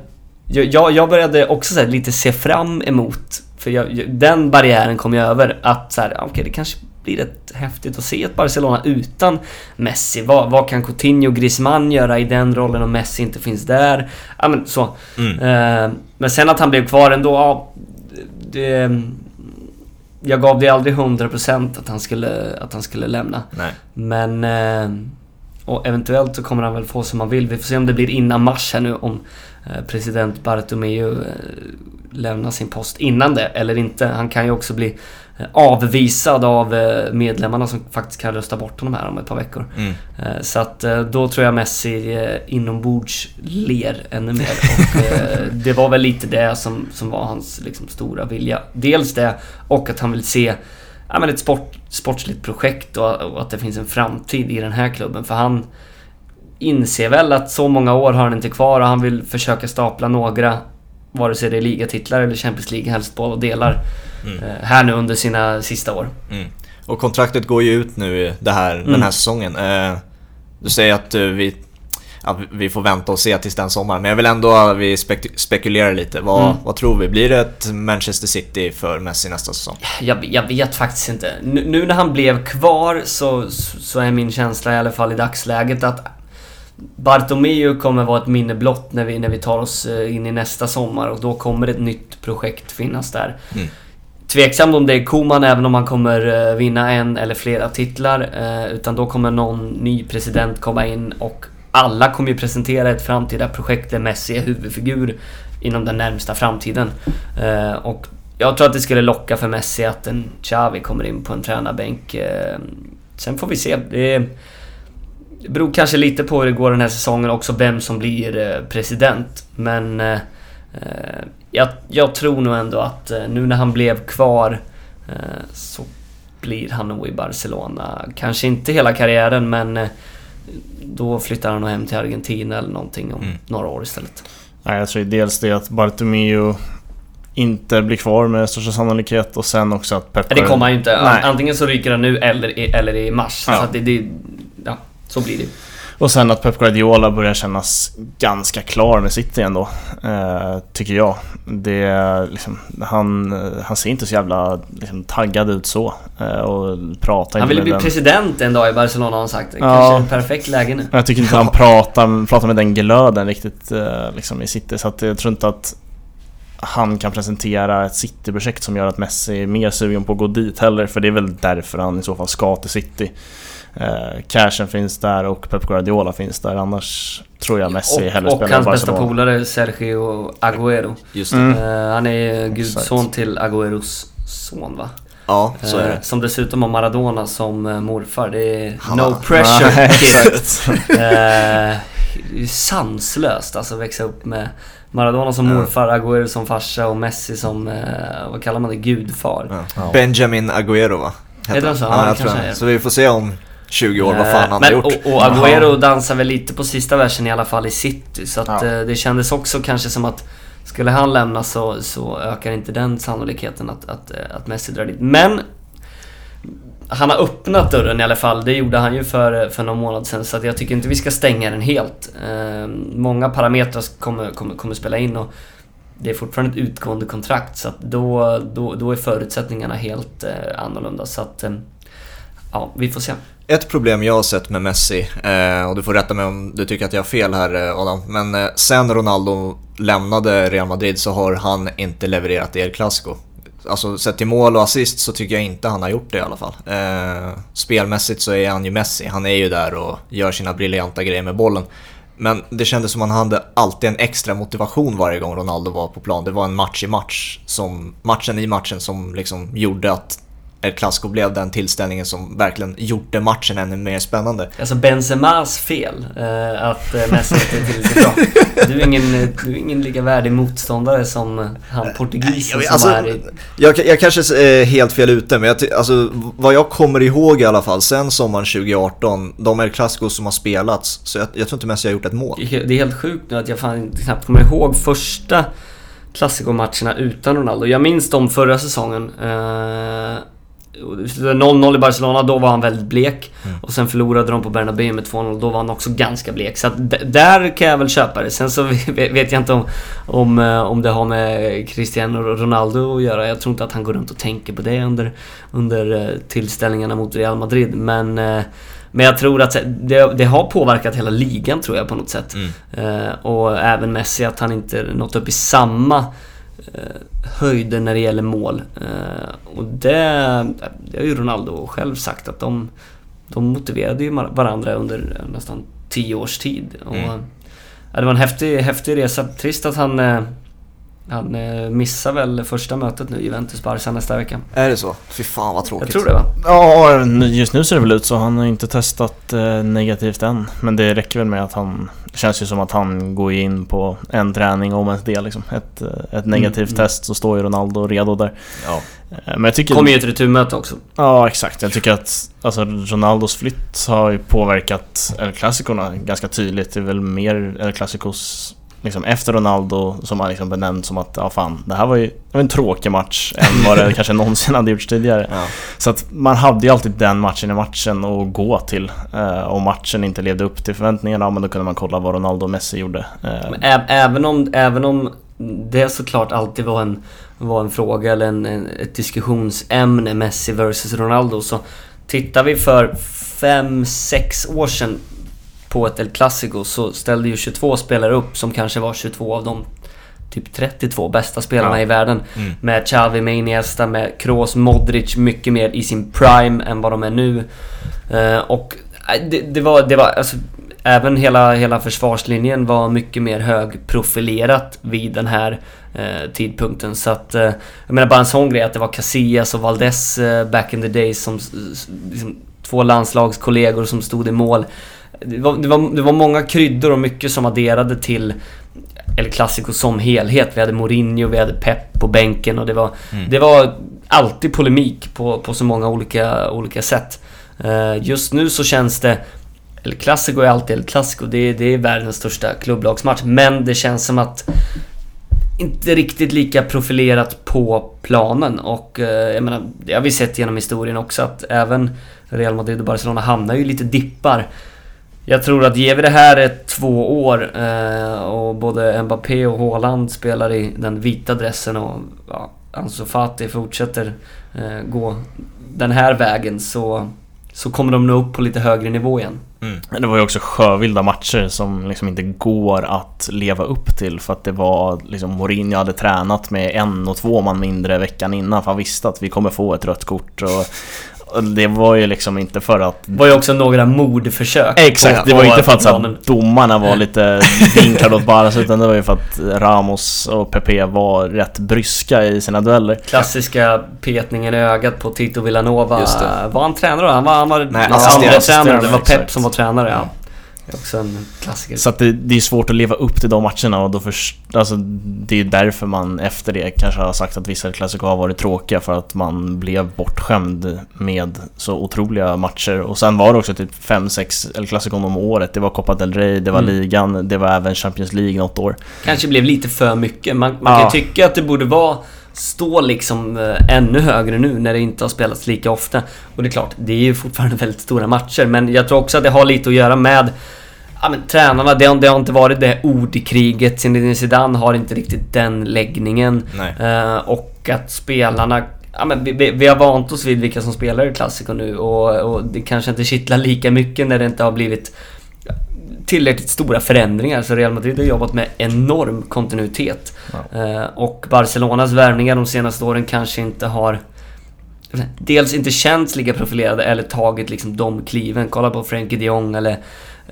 Jag, jag började också så lite se fram emot, för jag, den barriären kom jag över, att så här, okay, det kanske blir rätt häftigt att se ett Barcelona utan Messi. Vad, vad kan Coutinho och Griezmann göra i den rollen om Messi inte finns där? Ja men så. Mm. Uh, men sen att han blev kvar ändå, ja, det, jag gav det aldrig 100% att han skulle, att han skulle lämna. Nej. Men... Uh, och eventuellt så kommer han väl få som han vill. Vi får se om det blir innan mars här nu om uh, president Bartomeu lämnar sin post innan det eller inte. Han kan ju också bli avvisad av eh, medlemmarna som faktiskt kan rösta bort honom här om ett par veckor. Mm. Eh, så att eh, då tror jag Messi inombords ler ännu mer. Och det var väl lite det som, som var hans liksom, stora vilja. Dels det och att han vill se ja, men ett sport, sportsligt projekt och, och att det finns en framtid i den här klubben. För han inser väl att så många år har han inte kvar och han vill försöka stapla några vare sig det är ligatitlar eller Champions League, helst båda delar. Mm. Eh, här nu under sina sista år. Mm. Och kontraktet går ju ut nu det här, mm. den här säsongen. Eh, du säger att eh, vi, ja, vi får vänta och se tills den sommaren, men jag vill ändå att vi spek spekulerar lite. Vad, mm. vad tror vi? Blir det ett Manchester City för Messi nästa säsong? Jag, jag vet faktiskt inte. Nu, nu när han blev kvar så, så är min känsla i alla fall i dagsläget att Bartomeu kommer vara ett minne blott när vi, när vi tar oss in i nästa sommar och då kommer ett nytt projekt finnas där. Mm. Tveksam om det är Koman även om han kommer eh, vinna en eller flera titlar. Eh, utan då kommer någon ny president komma in och alla kommer ju presentera ett framtida projekt där Messi är huvudfigur inom den närmsta framtiden. Eh, och jag tror att det skulle locka för Messi att en Xavi kommer in på en tränarbänk. Eh, sen får vi se. Det, beror kanske lite på hur det går den här säsongen också, vem som blir eh, president. Men eh, eh, jag, jag, tror nog ändå att nu när han blev kvar så blir han nog i Barcelona. Kanske inte hela karriären men då flyttar han nog hem till Argentina eller någonting om mm. några år istället. Nej, jag tror dels det att Bartomeu inte blir kvar med största sannolikhet och sen också att Pep Det kommer han ju inte. Nej. Antingen så ryker han nu eller, eller i mars. Ja. Så det, det, så blir det. Och sen att Pep Guardiola börjar kännas ganska klar med City ändå. Eh, tycker jag. Det, liksom, han, han ser inte så jävla liksom, taggad ut så. Eh, och pratar Han vill bli den. president en dag i Barcelona har han sagt. Kanske ja. en perfekt läge nu. Jag tycker inte han pratar, pratar med den glöden riktigt eh, liksom, i City. Så att jag tror inte att han kan presentera ett City-projekt som gör att Messi är mer sugen på att gå dit heller. För det är väl därför han i så fall ska till City. Eh, cashen finns där och Pep Guardiola finns där. Annars tror jag Messi och, hellre spelar Barcelona. Och hans bästa polare Sergio Agüero. Just mm. eh, han är gudson till Agüeros son va? Ja, så är det. Eh, som dessutom har Maradona som eh, morfar. Det är han no pressure kid. eh, sanslöst alltså växa upp med Maradona som morfar, Agüero som farsa och Messi som, eh, vad kallar man det, gudfar. Ja. Benjamin Agüero va? Är det så? Ja, jag tror jag. Så vi får se om 20 år, vad fan han men, har gjort. Och, och Agüero dansar väl lite på sista versen i alla fall i city. Så att ja. Eh, det kändes också kanske som att skulle han lämna så, så ökar inte den sannolikheten att, att, eh, att Messi drar dit. Men han har öppnat dörren i alla fall. Det gjorde han ju för, för någon månad sedan. Så att jag tycker inte vi ska stänga den helt. Eh, många parametrar kommer, kommer, kommer spela in och det är fortfarande ett utgående kontrakt. Så att då, då, då är förutsättningarna helt eh, annorlunda. Så att eh, ja, vi får se. Ett problem jag har sett med Messi, eh, och du får rätta mig om du tycker att jag har fel här eh, Adam, men eh, sen Ronaldo lämnade Real Madrid så har han inte levererat i El Clasico. Alltså sett till mål och assist så tycker jag inte han har gjort det i alla fall. Spelmässigt så är han ju Messi, han är ju där och gör sina briljanta grejer med bollen. Men det kändes som att han hade alltid en extra motivation varje gång Ronaldo var på plan. Det var en match i match, som, matchen i matchen som liksom gjorde att El Clasico blev den tillställningen som verkligen gjorde matchen ännu mer spännande. Alltså Benzemas fel eh, att eh, Messi inte är tillräckligt bra. Du är ingen, du är ingen lika värdig motståndare som han portugisen som alltså, är i... Jag, jag kanske är helt fel ute, men jag, alltså, vad jag kommer ihåg i alla fall sen sommaren 2018, de El Clasico som har spelats, så jag, jag tror inte Messi har gjort ett mål. Det är helt sjukt nu att jag fan knappt kommer ihåg första Clasico-matcherna utan Ronaldo. Jag minns dem förra säsongen. Eh, 0-0 i Barcelona, då var han väldigt blek. Mm. Och sen förlorade de på Bernabéu med 2-0, då var han också ganska blek. Så att där kan jag väl köpa det. Sen så vet jag inte om, om, eh, om det har med Cristiano Ronaldo att göra. Jag tror inte att han går runt och tänker på det under, under eh, tillställningarna mot Real Madrid. Men, eh, men jag tror att det, det har påverkat hela ligan tror jag på något sätt. Mm. Och även Messi, att han inte nått upp i samma höjder när det gäller mål. Eh, och det, det har ju Ronaldo själv sagt att de, de motiverade ju varandra under nästan tio års tid. Och, mm. ja, det var en häftig, häftig resa. Trist att han eh, han missar väl första mötet nu, Juventus-Barca nästa vecka. Är det så? Fy fan vad tråkigt. Jag tror det va? Ja, just nu ser det väl ut så. Han har inte testat negativt än. Men det räcker väl med att han det känns ju som att han går in på en träning om ens det liksom. Ett, ett negativt mm, test så står ju Ronaldo redo där. Ja. Eh, men jag tycker... kommer ju ett returmöte också. Ja, exakt. Jag tycker att alltså, Ronaldos flytt har ju påverkat El Clasicorna ganska tydligt. Det är väl mer El Clasicos liksom efter Ronaldo som har liksom benämnt som att ja fan, det här var ju en tråkig match än vad det kanske någonsin hade gjorts tidigare. Ja. Så att man hade ju alltid den matchen i matchen att gå till. Eh, om matchen inte levde upp till förväntningarna, men då kunde man kolla vad Ronaldo och Messi gjorde. Eh. även, om, även om det såklart alltid var en, var en fråga eller en, en, ett diskussionsämne, Messi versus Ronaldo, så tittar vi för 5-6 år sedan på ett El Clasico så ställde ju 22 spelare upp som kanske var 22 av de typ 32 bästa spelarna ja. i världen. Mm. Med Xavi, med Iniesta, med Kroos, Modric mycket mer i sin prime än vad de är nu. Uh, och det, det, var, det var alltså, även hela, hela försvarslinjen var mycket mer högprofilerat vid den här eh, tidpunkten. Så att, eh, jag menar bara en sån grej att det var Casillas och Valdes eh, back in the days som liksom, två landslagskollegor som stod i mål. Det var, det, var, det var många kryddor och mycket som adderade till El Clasico som helhet. Vi hade Mourinho, vi hade Pep på bänken och det var, mm. det var alltid polemik på, på så många olika, olika sätt. Uh, just nu så känns det... El Clasico är alltid El Clasico. Det, det är världens största klubblagsmatch. Men det känns som att inte riktigt lika profilerat på planen och uh, jag menar, det har vi sett genom historien också att även Real Madrid och Barcelona hamnar ju lite dippar. Jag tror att ger vi det här ett två år eh, och både Mbappé och Haaland spelar i den vita dressen och ja, Ansu Fati fortsätter eh, gå den här vägen så, så kommer de nå upp på lite högre nivå igen. Mm. Det var ju också sjövilda matcher som liksom inte går att leva upp till för att det var liksom Mourinho hade tränat med en och två man mindre veckan innan för han visste att vi kommer få ett rött kort och det var ju liksom inte för att... Det var ju också några mordförsök. Exakt, det var ju inte för att så domarna var lite vinklade åt Barca utan det var ju för att Ramos och Pepe var rätt bryska i sina dueller. Klassiska petningen i ögat på Tito Villanova. Var han tränare då? Han var, han var Nej, andra tränare. Det var Pep som var tränare ja. Det är också en klassiker. Så att det, det, är svårt att leva upp till de matcherna och då först, alltså, det är därför man efter det kanske har sagt att vissa klassiker har varit tråkiga för att man blev bortskämd med så otroliga matcher. Och sen var det också typ 5-6 El Clasico om året. Det var Copa del Rey, det var mm. ligan, det var även Champions League något år. Kanske blev lite för mycket. Man, man ja. kan tycka att det borde vara stå liksom äh, ännu högre nu när det inte har spelats lika ofta. Och det är klart, det är ju fortfarande väldigt stora matcher men jag tror också att det har lite att göra med Ja men tränarna, det har, det har inte varit det ordkriget. Zinedine Zidane har inte riktigt den läggningen. Uh, och att spelarna... Ja, men vi, vi, har vant oss vid vilka som spelar i Classico nu och, och det kanske inte kittlar lika mycket när det inte har blivit tillräckligt stora förändringar. Så Real Madrid har jobbat med enorm kontinuitet. Wow. Uh, och Barcelonas värvningar de senaste åren kanske inte har dels inte känts lika profilerade eller tagit liksom de kliven. Kolla på Frenkie de Jong eller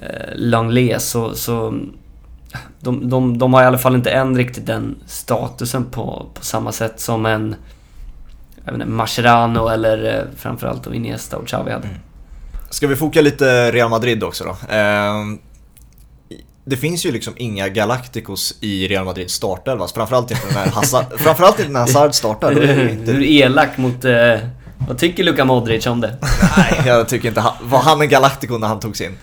eh, Langlais så, så de, de, de har i alla fall inte än riktigt den statusen på, på samma sätt som en jag vet inte, Mascherano eller eh, framförallt då Iniesta och Xavi hade. Mm. Ska vi foka lite Real Madrid också då? Eh, det finns ju liksom inga Galacticos i Real Madrids startelva, framförallt inte när Hazard, framförallt inte när Hazard startar. Inte... Du är elak mot... Eh, vad tycker Luka Modric om det? Nej, jag tycker inte han... Var han en Galactico när han togs in?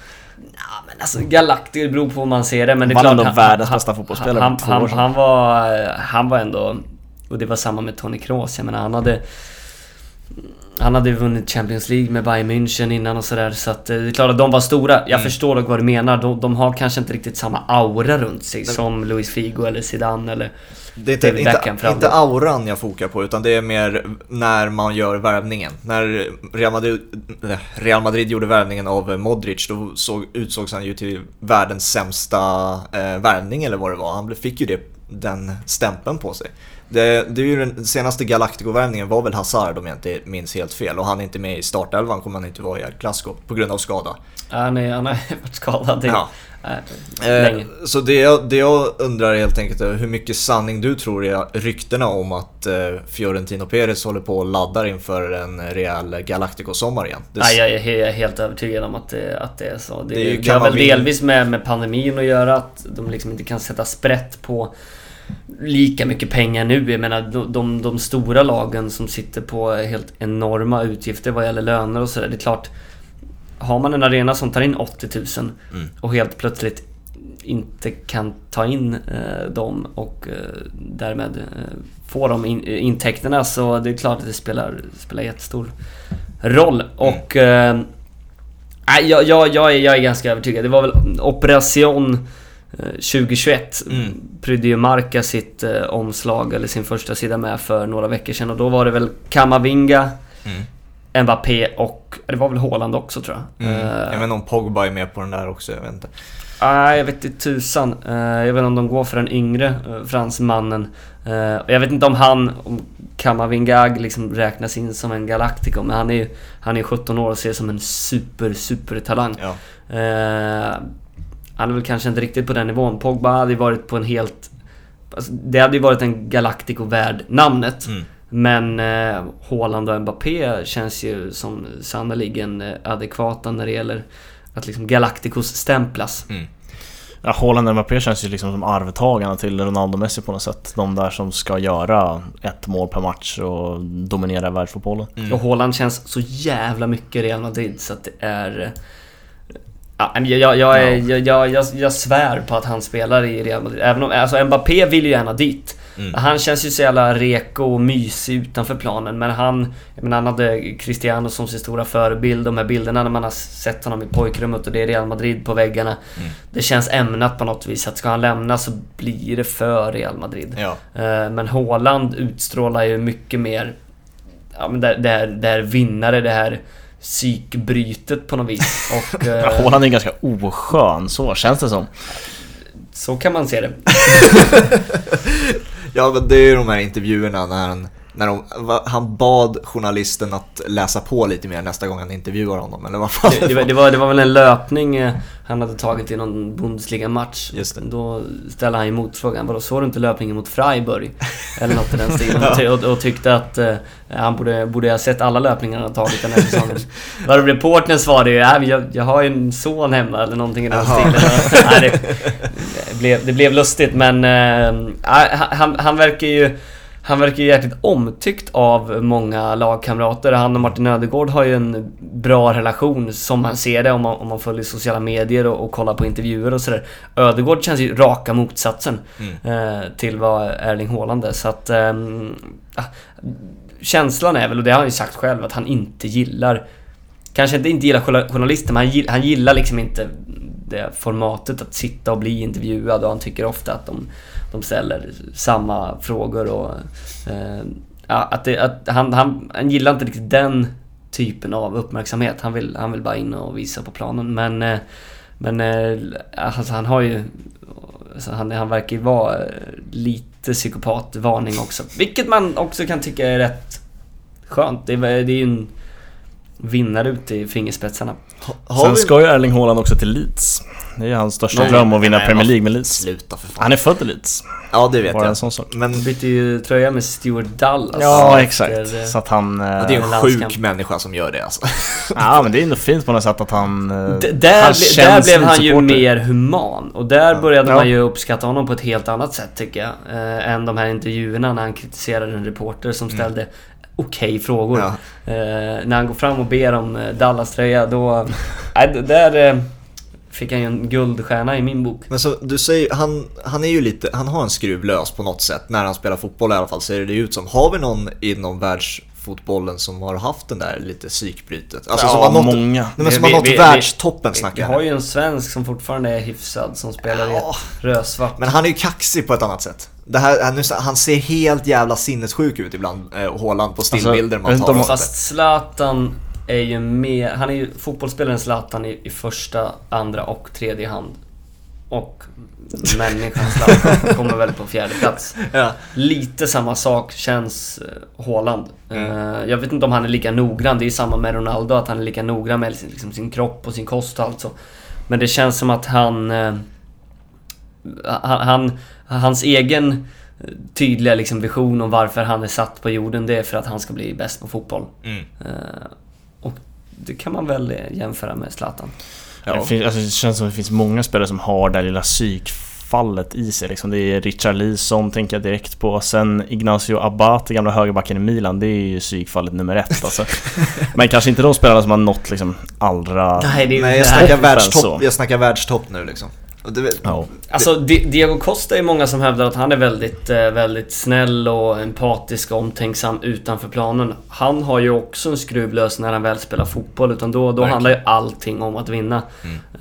Alltså Galactico, det beror på hur man ser det. Men det är var klart, ändå världens bästa fotbollsspelare han, han, han, var, han var ändå... Och det var samma med Tony Kroos. Jag menar, han hade... Han hade vunnit Champions League med Bayern München innan och sådär så att eh, det är klart att de var stora. Jag mm. förstår dock vad du menar. De, de, har kanske inte riktigt samma aura runt sig Men... som Luis Figo eller Zidane eller det är inte, inte, inte auran jag fokar på utan det är mer när man gör värvningen. När Real Madrid, Real Madrid gjorde värvningen av Modric då såg, utsågs han ju till världens sämsta eh, värvning eller vad det var. Han fick ju det, den stämpeln på sig. Det, det är ju den senaste Galactico-värvningen var väl Hazard om jag inte minns helt fel och han är inte med i startelvan kommer han inte vara i El Clasico på grund av skada. Ja, nej, han har varit skadad i, ja. Äh, länge. Eh, så det jag, det jag undrar helt enkelt är hur mycket sanning du tror är ryktena om att eh, Fiorentino Perez håller på och laddar inför en rejäl Galactico-sommar igen? Det... Nej, jag, är, jag är helt övertygad om att det, att det är så. Det, det, det har väl delvis med, med pandemin att göra, att de liksom inte kan sätta sprätt på lika mycket pengar nu. Jag menar de, de, de, stora lagen som sitter på helt enorma utgifter vad gäller löner och sådär. Det är klart, har man en arena som tar in 80 000 mm. och helt plötsligt inte kan ta in eh, dem och eh, därmed eh, få de in, intäkterna så det är klart att det spelar, spelar jättestor roll. Mm. Och... Eh, jag, jag, jag, är, jag är ganska övertygad. Det var väl Operation 2021 eh, mm. prydde ju Marca sitt eh, omslag, eller sin första sida med för några veckor sedan och då var det väl Kamavinga, mm. Mbappé och det var väl Haaland också tror jag. Mm. Uh, jag vet inte om Pogba är med på den där också, jag vet inte. Nej, jag vet inte tusan. Uh, jag vet inte om de går för den yngre uh, fransmannen. Uh, jag vet inte om han, om Kamavinga liksom räknas in som en Galactico, men han är ju han är 17 år och ser som en super, super talang. Ja. han är väl kanske inte riktigt på den nivån. Pogba hade ju varit på en helt... Alltså, det hade ju varit en Galactico värd namnet. Mm. Men eh, Haaland och Mbappé känns ju som sannoliken eh, adekvata när det gäller att liksom Galacticos stämplas. Mm. Ja, Haaland och Mbappé känns ju liksom som arvtagarna till Ronaldo Messi på något sätt. De där som ska göra ett mål per match och dominera världsfotbollen. Mm. Och Haaland känns så jävla mycket Real Madrid så att det är... eh, Ja, jag, jag, jag, jag, jag, jag, jag svär på att han spelar i Real Madrid. Även om, alltså Mbappé vill ju gärna dit. Mm. Han känns ju så jävla reko och mysig utanför planen. Men han, jag menar, han hade Cristiano som sin stora förebild. De här bilderna när man har sett honom i pojkrummet och det är Real Madrid på väggarna. Mm. Det känns ämnat på något vis att ska han lämna så blir det för Real Madrid. Ja. Eh, Men Haaland utstrålar ju mycket mer Ja men det, det, här, det här vinnare, det här psykbrytet på något vis. Och Ja, eh, Haaland är ganska oskön, så känns det som. så kan man se det. Ja men det är ju de här intervjuerna när han, när de, han bad journalisten att läsa på lite mer nästa gång han intervjuar honom eller vad fan Det, det, var, det, var, det var väl en löpning eh, han hade tagit i någon Bundesliga-match. Då ställde han ju motfrågan, vadå såg du inte löpningen mot Freiburg? Eller något i den stilen. Och, ty- och, och tyckte att eh, han borde, borde ha sett alla löpningar han tagit den här säsongen. Varför reportern svarade ju, äh, jag, jag har ju en son hemma eller någonting i den Jaha. stilen. Nej, det, det, blev, det blev lustigt men eh, han, han verkar ju han verkar ju jäkligt omtyckt av många lagkamrater. Han och Martin Ödegård har ju en bra relation som man ser det om man, om man följer sociala medier och, och kollar på intervjuer och sådär. Ödegård känns ju raka motsatsen eh, till vad Erling Haaland är. Så att... ah, känslan är väl, och det har han ju sagt själv, att han inte gillar Kanske inte inte gillar journa- journalister, men han gillar, han gillar liksom inte det formatet att sitta och bli intervjuad och han tycker ofta att de, de ställer samma frågor och... Eh, att, det, att han, han, han gillar inte riktigt den typen av uppmärksamhet. Han vill, han vill bara in och visa på planen. Men, eh, men eh, alltså han har ju... Alltså han, han verkar ju vara eh, lite psykopatvarning också. Vilket man också kan tycka är rätt skönt. Det det är ju en vinnare ute i fingerspetsarna. Har Sen vi- ska ju Erling Haaland också till Leeds. Det är hans största Nej, dröm att vinna nej, Premier League med Leeds. Sluta för fan. Han är född i Leeds. Ja det vet Bara en jag. sån sak. Men bytte ju tröja med Stuart Dallas. Ja, efter, exakt. eh, Så att han... eh, ja, det är en landskamp. sjuk människa som gör det alltså. Ja, men det är ändå fint på något sätt att han... eh, D- där, han ble, där blev han ju mer human och där började Ja. man ju uppskatta honom på ett helt annat sätt tycker jag. Eh, än de här intervjuerna när han kritiserade en reporter som ställde okej frågor. Ja. Eh, när han går fram och ber om eh, Dallas-tröja då... D- där eh, fick han ju en guldstjärna i min bok. Men så du säger, han, han är ju lite, han har en skruv lös på något sätt när han spelar fotboll i alla fall ser det ut som. Har vi någon inom världsfotbollen som har haft den där lite psykbrytet? Alltså som Ja, har nått, många. Nej, men som Vi- har nått vi- vi- världstoppen Vi snackar har jag. ju en svensk som fortfarande är hyfsad som spelar i Ja. ett rödsvart. Men han är ju kaxig på ett annat sätt. Det här, han, han ser helt jävla sinnessjuk ut ibland, eh, Haaland, på stillbilder jag man tar. Fast Zlatan är ju mer, han är ju fotbollsspelaren Zlatan i, i första, andra och tredje hand. Och människan Zlatan kommer väl på fjärde plats. ja. Lite samma sak känns eh, Haaland. Mm. Eh, jag vet inte om han är lika noggrann, det är samma med Ronaldo, att han är lika noggrann med sin, liksom, sin kropp och sin kost och allt så. Men det känns som att han... Eh, han, han hans egen eh, tydliga liksom, vision om varför han är satt på jorden, det är för att han ska bli bäst på fotboll. Mm. Eh, och det kan man väl eh, jämföra med Zlatan. Ja. Det, finns, alltså, det känns som att det finns många spelare som har det här lilla psykfallet i sig. Liksom. Det är Richard Leeson tänker jag direkt på. Sen Ignacio Abate, gamla högerbacken i Milan. Det är ju psykfallet nummer ett alltså. Men kanske inte de spelarna som har nått liksom allra... Nej, det är Nej, jag snackar världstopp, jag snackar världstopp nu liksom. Det, Ja. Alltså Di- Diego Costa är många som hävdar att han är väldigt, eh, väldigt snäll och empatisk och omtänksam utanför planen. Han har ju också en skruvlös när han väl spelar fotboll, utan då, då Verkligen. handlar ju allting om att vinna.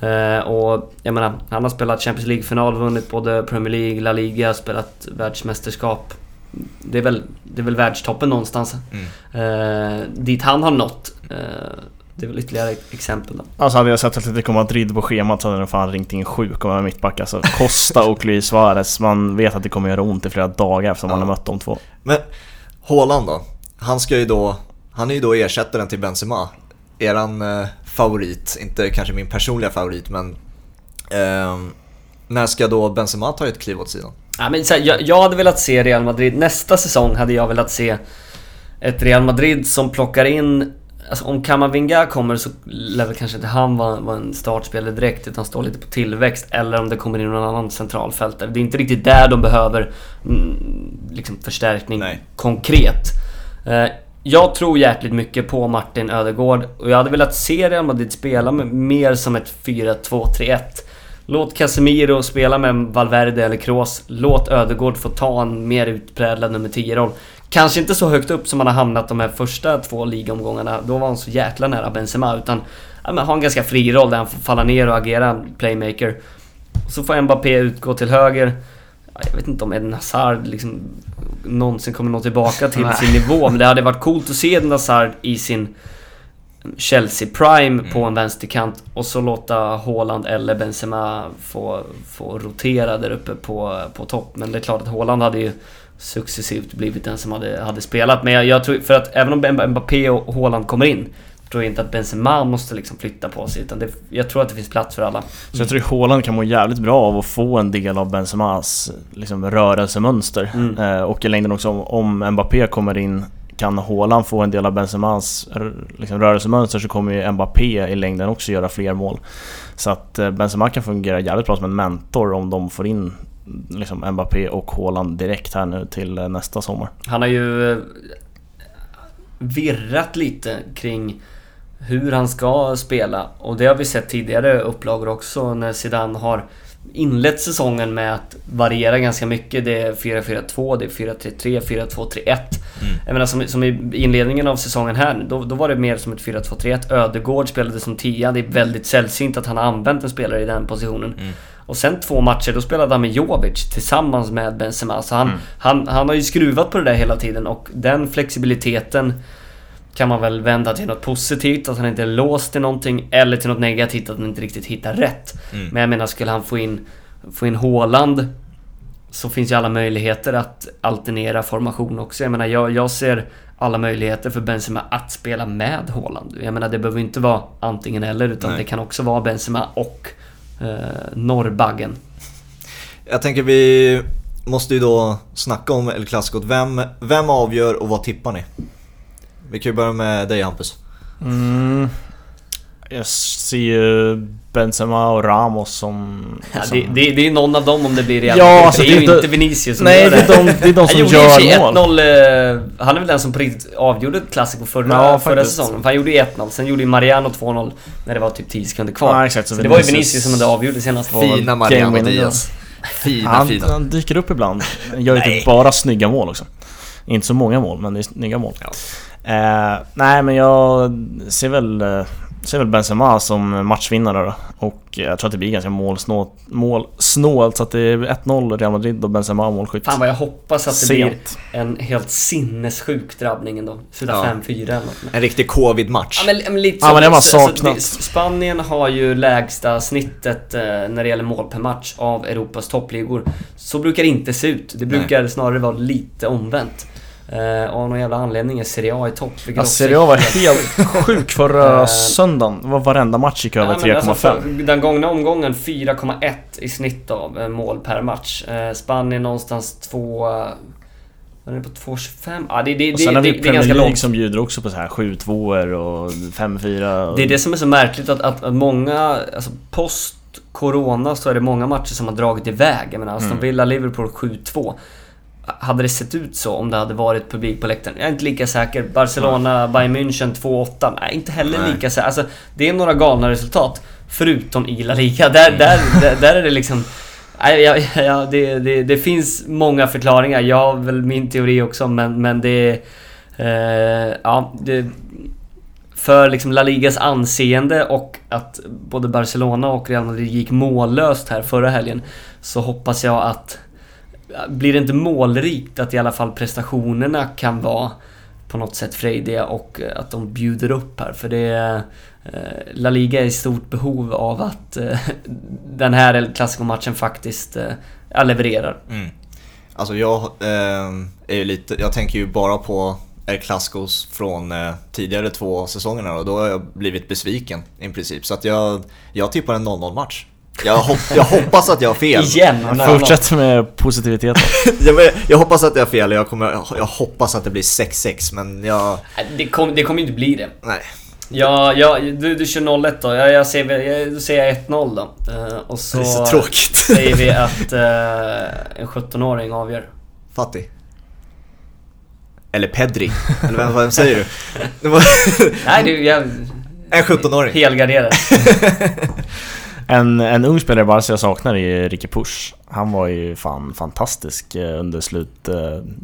Eh, och jag menar, han har spelat Champions League-final, vunnit både Premier League, La Liga, spelat världsmästerskap. Det är väl, det är väl världstoppen någonstans. Mm. Eh, dit han har nått. Eh, det är väl ytterligare ett exempel då. Alltså hade jag sett Atletico Madrid på schemat så hade jag fan ringt in sjuk om jag var mittback. Alltså Costa och Luis Suarez, man vet att det kommer göra ont i flera dagar eftersom man Ja. har mött de två. Men Haaland då? Han ska ju då, han är ju då ersättaren till Benzema. Eran eh, favorit, inte kanske min personliga favorit men Ehm, när ska då Benzema ta ett kliv åt sidan? Ja, men så här, jag, jag hade velat se Real Madrid, nästa säsong hade jag velat se ett Real Madrid som plockar in Alltså om Kamavinga kommer så lär väl kanske inte han vara, vara en startspelare direkt utan stå lite på tillväxt. Eller om det kommer in någon annan centralfältare. Det är inte riktigt där de behöver mm, liksom förstärkning Nej. konkret. Eh, jag tror jäkligt mycket på Martin Ödegård och jag hade velat se Real Madrid spela med, mer som ett 4-2-3-1. Låt Casemiro spela med Valverde eller Kroos. Låt Ödegård få ta en mer utpräglad nummer 10-roll. Kanske inte så högt upp som han har hamnat de här första två ligomgångarna. Då var han så jäkla nära Benzema. Utan ja, men ha en ganska fri roll där han får falla ner och agera playmaker. Så får Mbappé utgå till höger. Ja, Jag vet inte om Eden Hazard liksom någonsin kommer nå tillbaka till sin nivå. Men det hade varit coolt att se Eden Hazard i sin Chelsea Prime på en vänsterkant och så låta Haaland eller Benzema få, få rotera där uppe på, på topp. Men det är klart att Haaland hade ju successivt blivit den som hade, hade spelat. Men jag, jag tror, för att även om Mb- Mbappé och Haaland kommer in tror jag inte att Benzema måste liksom flytta på sig. Utan det, jag tror att det finns plats för alla. Så jag tror att Haaland kan må jävligt bra av att få en del av Benzemas liksom, rörelsemönster. Mm. Eh, och i längden också om, om Mbappé kommer in kan Haaland få en del av Benzemas liksom, rörelsemönster så kommer ju Mbappé i längden också göra fler mål. Så att eh, Benzema kan fungera jävligt bra som en mentor om de får in liksom, Mbappé och Haaland direkt här nu till eh, nästa sommar. Han har ju eh, virrat lite kring hur han ska spela. Och det har vi sett tidigare upplagor också när Zidane har inlett säsongen med att variera ganska mycket. Det är 4-4-2, det är 4-3-3, 4-2-3-1. Jag menar som, som i inledningen av säsongen här, då, då var det mer som ett 4-2-3-1. Ödegård spelade som tia. Det är väldigt sällsynt att han har använt en spelare i den positionen. Och sen två matcher, då spelade han med Jovic tillsammans med Benzema. Så han, han, han har ju skruvat på det där hela tiden och den flexibiliteten kan man väl vända till något positivt, att han inte är låst till någonting, eller till något negativt, att han inte riktigt hittar rätt. Mm. Men jag menar, skulle han få in, få in Haaland så finns ju alla möjligheter att alternera formation också. Jag menar, jag, jag ser alla möjligheter för Benzema att spela med Haaland. Jag menar, det behöver inte vara antingen eller, utan Nej. det kan också vara Benzema och eh, Norrbaggen. Jag tänker vi måste ju då snacka om El Clasico. Vem, vem avgör och vad tippar ni? Vi kan ju börja med dig Hampus. Mm. Jag ser ju Benzema och Ramos som... Ja, som det, det, det är någon av dem om det blir Real Ja, alltså det är ju det- inte Vinicius som Nej, gör det är de, det är de Han som gjorde för sig gör mål. 1-0, eh, han är väl den som på riktigt avgjorde ett klassiko förra, Ja, förra säsongen. För han gjorde ju 1-0, sen gjorde ju Mariano 2-0 när det var typ 10 sekunder kvar. Ja, exakt, så så det var ju Vinicius- som hade avgjort det senast. Var väl Fina Mariano. Diaz. Fina, Han, fina. han dyker upp ibland. Han gör ju Nej. typ bara snygga mål också. Inte så många mål, men det är snygga mål. Ja. Eh, nej, men jag ser väl, eh, ser väl Benzema som matchvinnare då. Och jag tror att det blir ganska målsnålt, målsnålt. Så att det är 1-0 Real Madrid och Benzema målskytt. Fan vad jag hoppas att det blir Sent. en helt sinnessjuk drabbning ändå. Sluta Ja. 5-4 eller något. En riktig covid-match. Ja men, men lite Ja, men det har man så- alltså, saknat. det- Spanien har ju lägsta snittet eh, när det gäller mål per match av Europas toppligor. Så brukar det inte se ut. Det brukar snarare vara lite omvänt. Eh, av någon jävla anledning är Serie A i topp. Ja, Serie A var helt sjuk förra Eh, söndagen. Det var varenda match gick över Ja, men 3,5. alltså, den gångna omgången 4,1 i snitt av eh, mål per match. Eh, Spanien någonstans 2... eh, Vad är det på 2,25? Ja, det, det, och det, sen det, har vi det är Premier League långt. som bjuder också på så här 7-2 och 5-4. Det är det som är så märkligt att, att, att många, alltså post Corona så är det många matcher som har dragit iväg. Jag menar Aston Mm. Villa, Liverpool 7-2. Hade det sett ut så om det hade varit publik på läktaren? Jag är inte lika säker. Barcelona, Bayern München 2-8. Nej, inte heller Nej. lika säker. Alltså, det är några galna resultat. Förutom i La Liga. Där, där, där, där är det liksom... Nej, ja, ja, det, det, det finns många förklaringar. Jag har väl min teori också, men, men det... Eh, ja, det... För liksom La Ligas anseende och att både Barcelona och Real Madrid gick mållöst här förra helgen så hoppas jag att blir det inte målrikt att i alla fall prestationerna kan vara på något sätt frejdiga och eh, att de bjuder upp här för det är La Liga är i stort behov av att eh, den här El Clasico-matchen faktiskt levererar. Mm. Alltså jag eh, är ju lite, jag tänker ju bara på El Clasicos från eh, tidigare två säsongerna och då har jag blivit besviken i princip. Så att jag, jag tippar en 0-0 match. Jag, hopp, jag hoppas att jag har fel. Igen! Fortsätt med positiviteten. jag, jag hoppas att jag har fel, jag, kommer, jag hoppas att det blir 6-6 men jag... Det, kom, det kommer inte bli det. Nej. Ja, ja du, du kör 0-1 då. Jag, jag säger, jag, då säger jag 1-0 då. Uh, och så, Det är så tråkigt. säger vi att uh, en 17-åring avgör. Fattig. Eller Pedri. Eller vem, vem säger du? Var Nej, du, jag... en 17-åring. Helgarderad. En, en ung spelare bara så jag saknar är Ricky Push. Han var ju fan fantastisk eh, under slut, eh,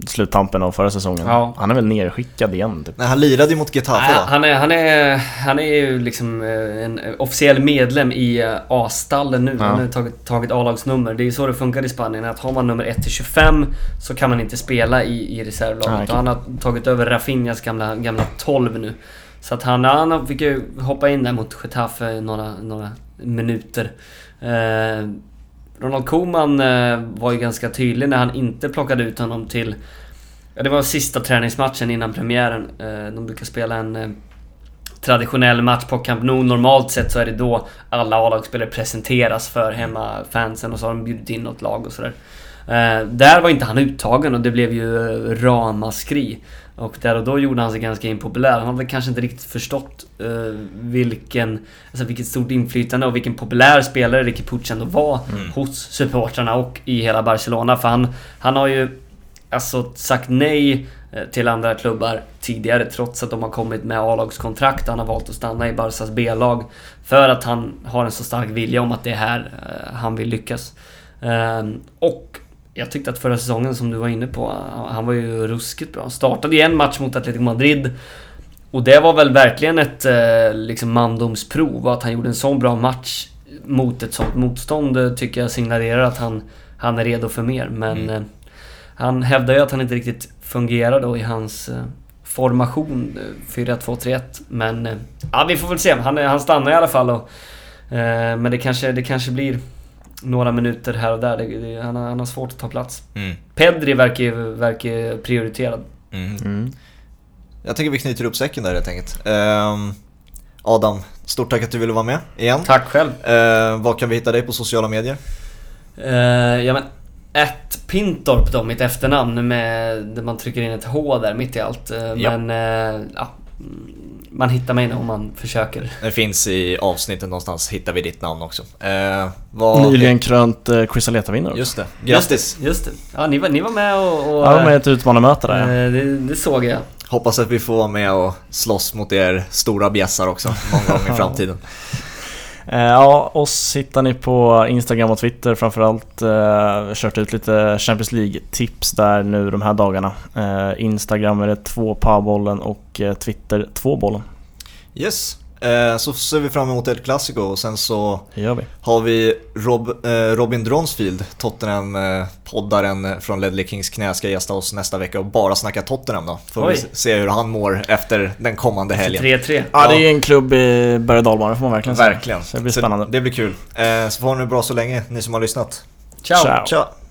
sluttampen av förra säsongen. Ja. Han är väl nerskickad igen typ. Nej, han lirade ju mot Getafe Nej, va? han, är, han, är, han är ju liksom eh, en officiell medlem i A-stallen nu. Ja. Han har tagit, tagit A-lagsnummer. Det är ju så det funkar i Spanien. Att har man nummer 1-25 så kan man inte spela i, i reservlaget. Okej. Och han har tagit över Rafinhas gamla, gamla 12 nu. Så att han, han fick ju hoppa in där mot Getafe några, några minuter. Eh, Ronald Koeman eh, var ju ganska tydlig när han inte plockade ut honom till Ja, det var sista träningsmatchen innan premiären. Eh, De brukar spela en eh, traditionell match på Camp Nou. Normalt sett så är det då alla A-lagsspelare presenteras för hemmafansen och så har de bjudit in något lag och sådär. Eh, där var inte han uttagen och det blev ju eh, ramaskri. Och där och då gjorde han sig ganska impopulär. Han väl kanske inte riktigt förstått eh, vilken, alltså vilket stort inflytande och vilken populär spelare Ricky Puig ändå var hos supportrarna och i hela Barcelona. För han, han har ju alltså sagt nej eh, till andra klubbar tidigare trots att de har kommit med A-lagskontrakt. Han har valt att stanna i Barcas B-lag för att han har en så stark vilja om att det är här eh, han vill lyckas. Ehm, Och jag tyckte att förra säsongen som du var inne på, han var ju ruskigt bra. Startade ju en match mot Atletico Madrid och det var väl verkligen ett eh, liksom mandomsprov. Att han gjorde en sån bra match mot ett sånt motstånd eh, tycker jag signalerar att han, han är redo för mer. Men Mm. eh, han hävdar ju att han inte riktigt fungerar då i hans formation eh, 4-2-3-1. Men ja, vi får väl se. Han, han stannar i alla fall. Och, men det kanske, det kanske blir några minuter här och där. Det, det, han, har, han har svårt att ta plats. Mm. Pedri verkar ju verkar prioriterad. Mm. Mm. Jag tänker vi knyter upp säcken där helt enkelt. Ehm, Adam, stort tack att du ville vara med igen. Tack själv. Uh, var kan vi hitta dig på sociala medier? Uh, ja men... Ett Pintorp då, mitt efternamn med... Där man trycker in ett H där mitt i allt. Eh, Ja. Men... eh, ja, mm, man hittar mig om man försöker. Det finns i avsnittet någonstans, hittar vi ditt namn också. Uh, vad... Nyligen krönt eh, Chrysaleta-vinnare. Just det, grattis! Just det. Ja, ni var, ni var med och... och Ja, med ett utmanarmöte där ja. eh, det, det såg jag. Hoppas att vi får vara med och slåss mot er stora bjässar också någon gång i framtiden. Eh, ja, oss hittar ni på Instagram och Twitter framförallt. Eh, kört ut lite Champions League-tips där nu de här dagarna. Eh, Instagram är det två bollen och eh, Twitter två bollen. Yes, så ser vi fram emot El Clasico och sen så vi. har vi Rob, eh, Robin Dronsfield, Tottenham-poddaren från Ledley Kings knä, ska gästa oss nästa vecka och bara snacka Tottenham då. Får vi se hur han mår efter den kommande helgen. 3-3. Ja, det är en klubb i berg och dalbana får man verkligen säga. Verkligen. Så det blir spännande. det blir kul. Eh, så får ni det bra så länge, ni som har lyssnat. Ciao. Ciao. Tja!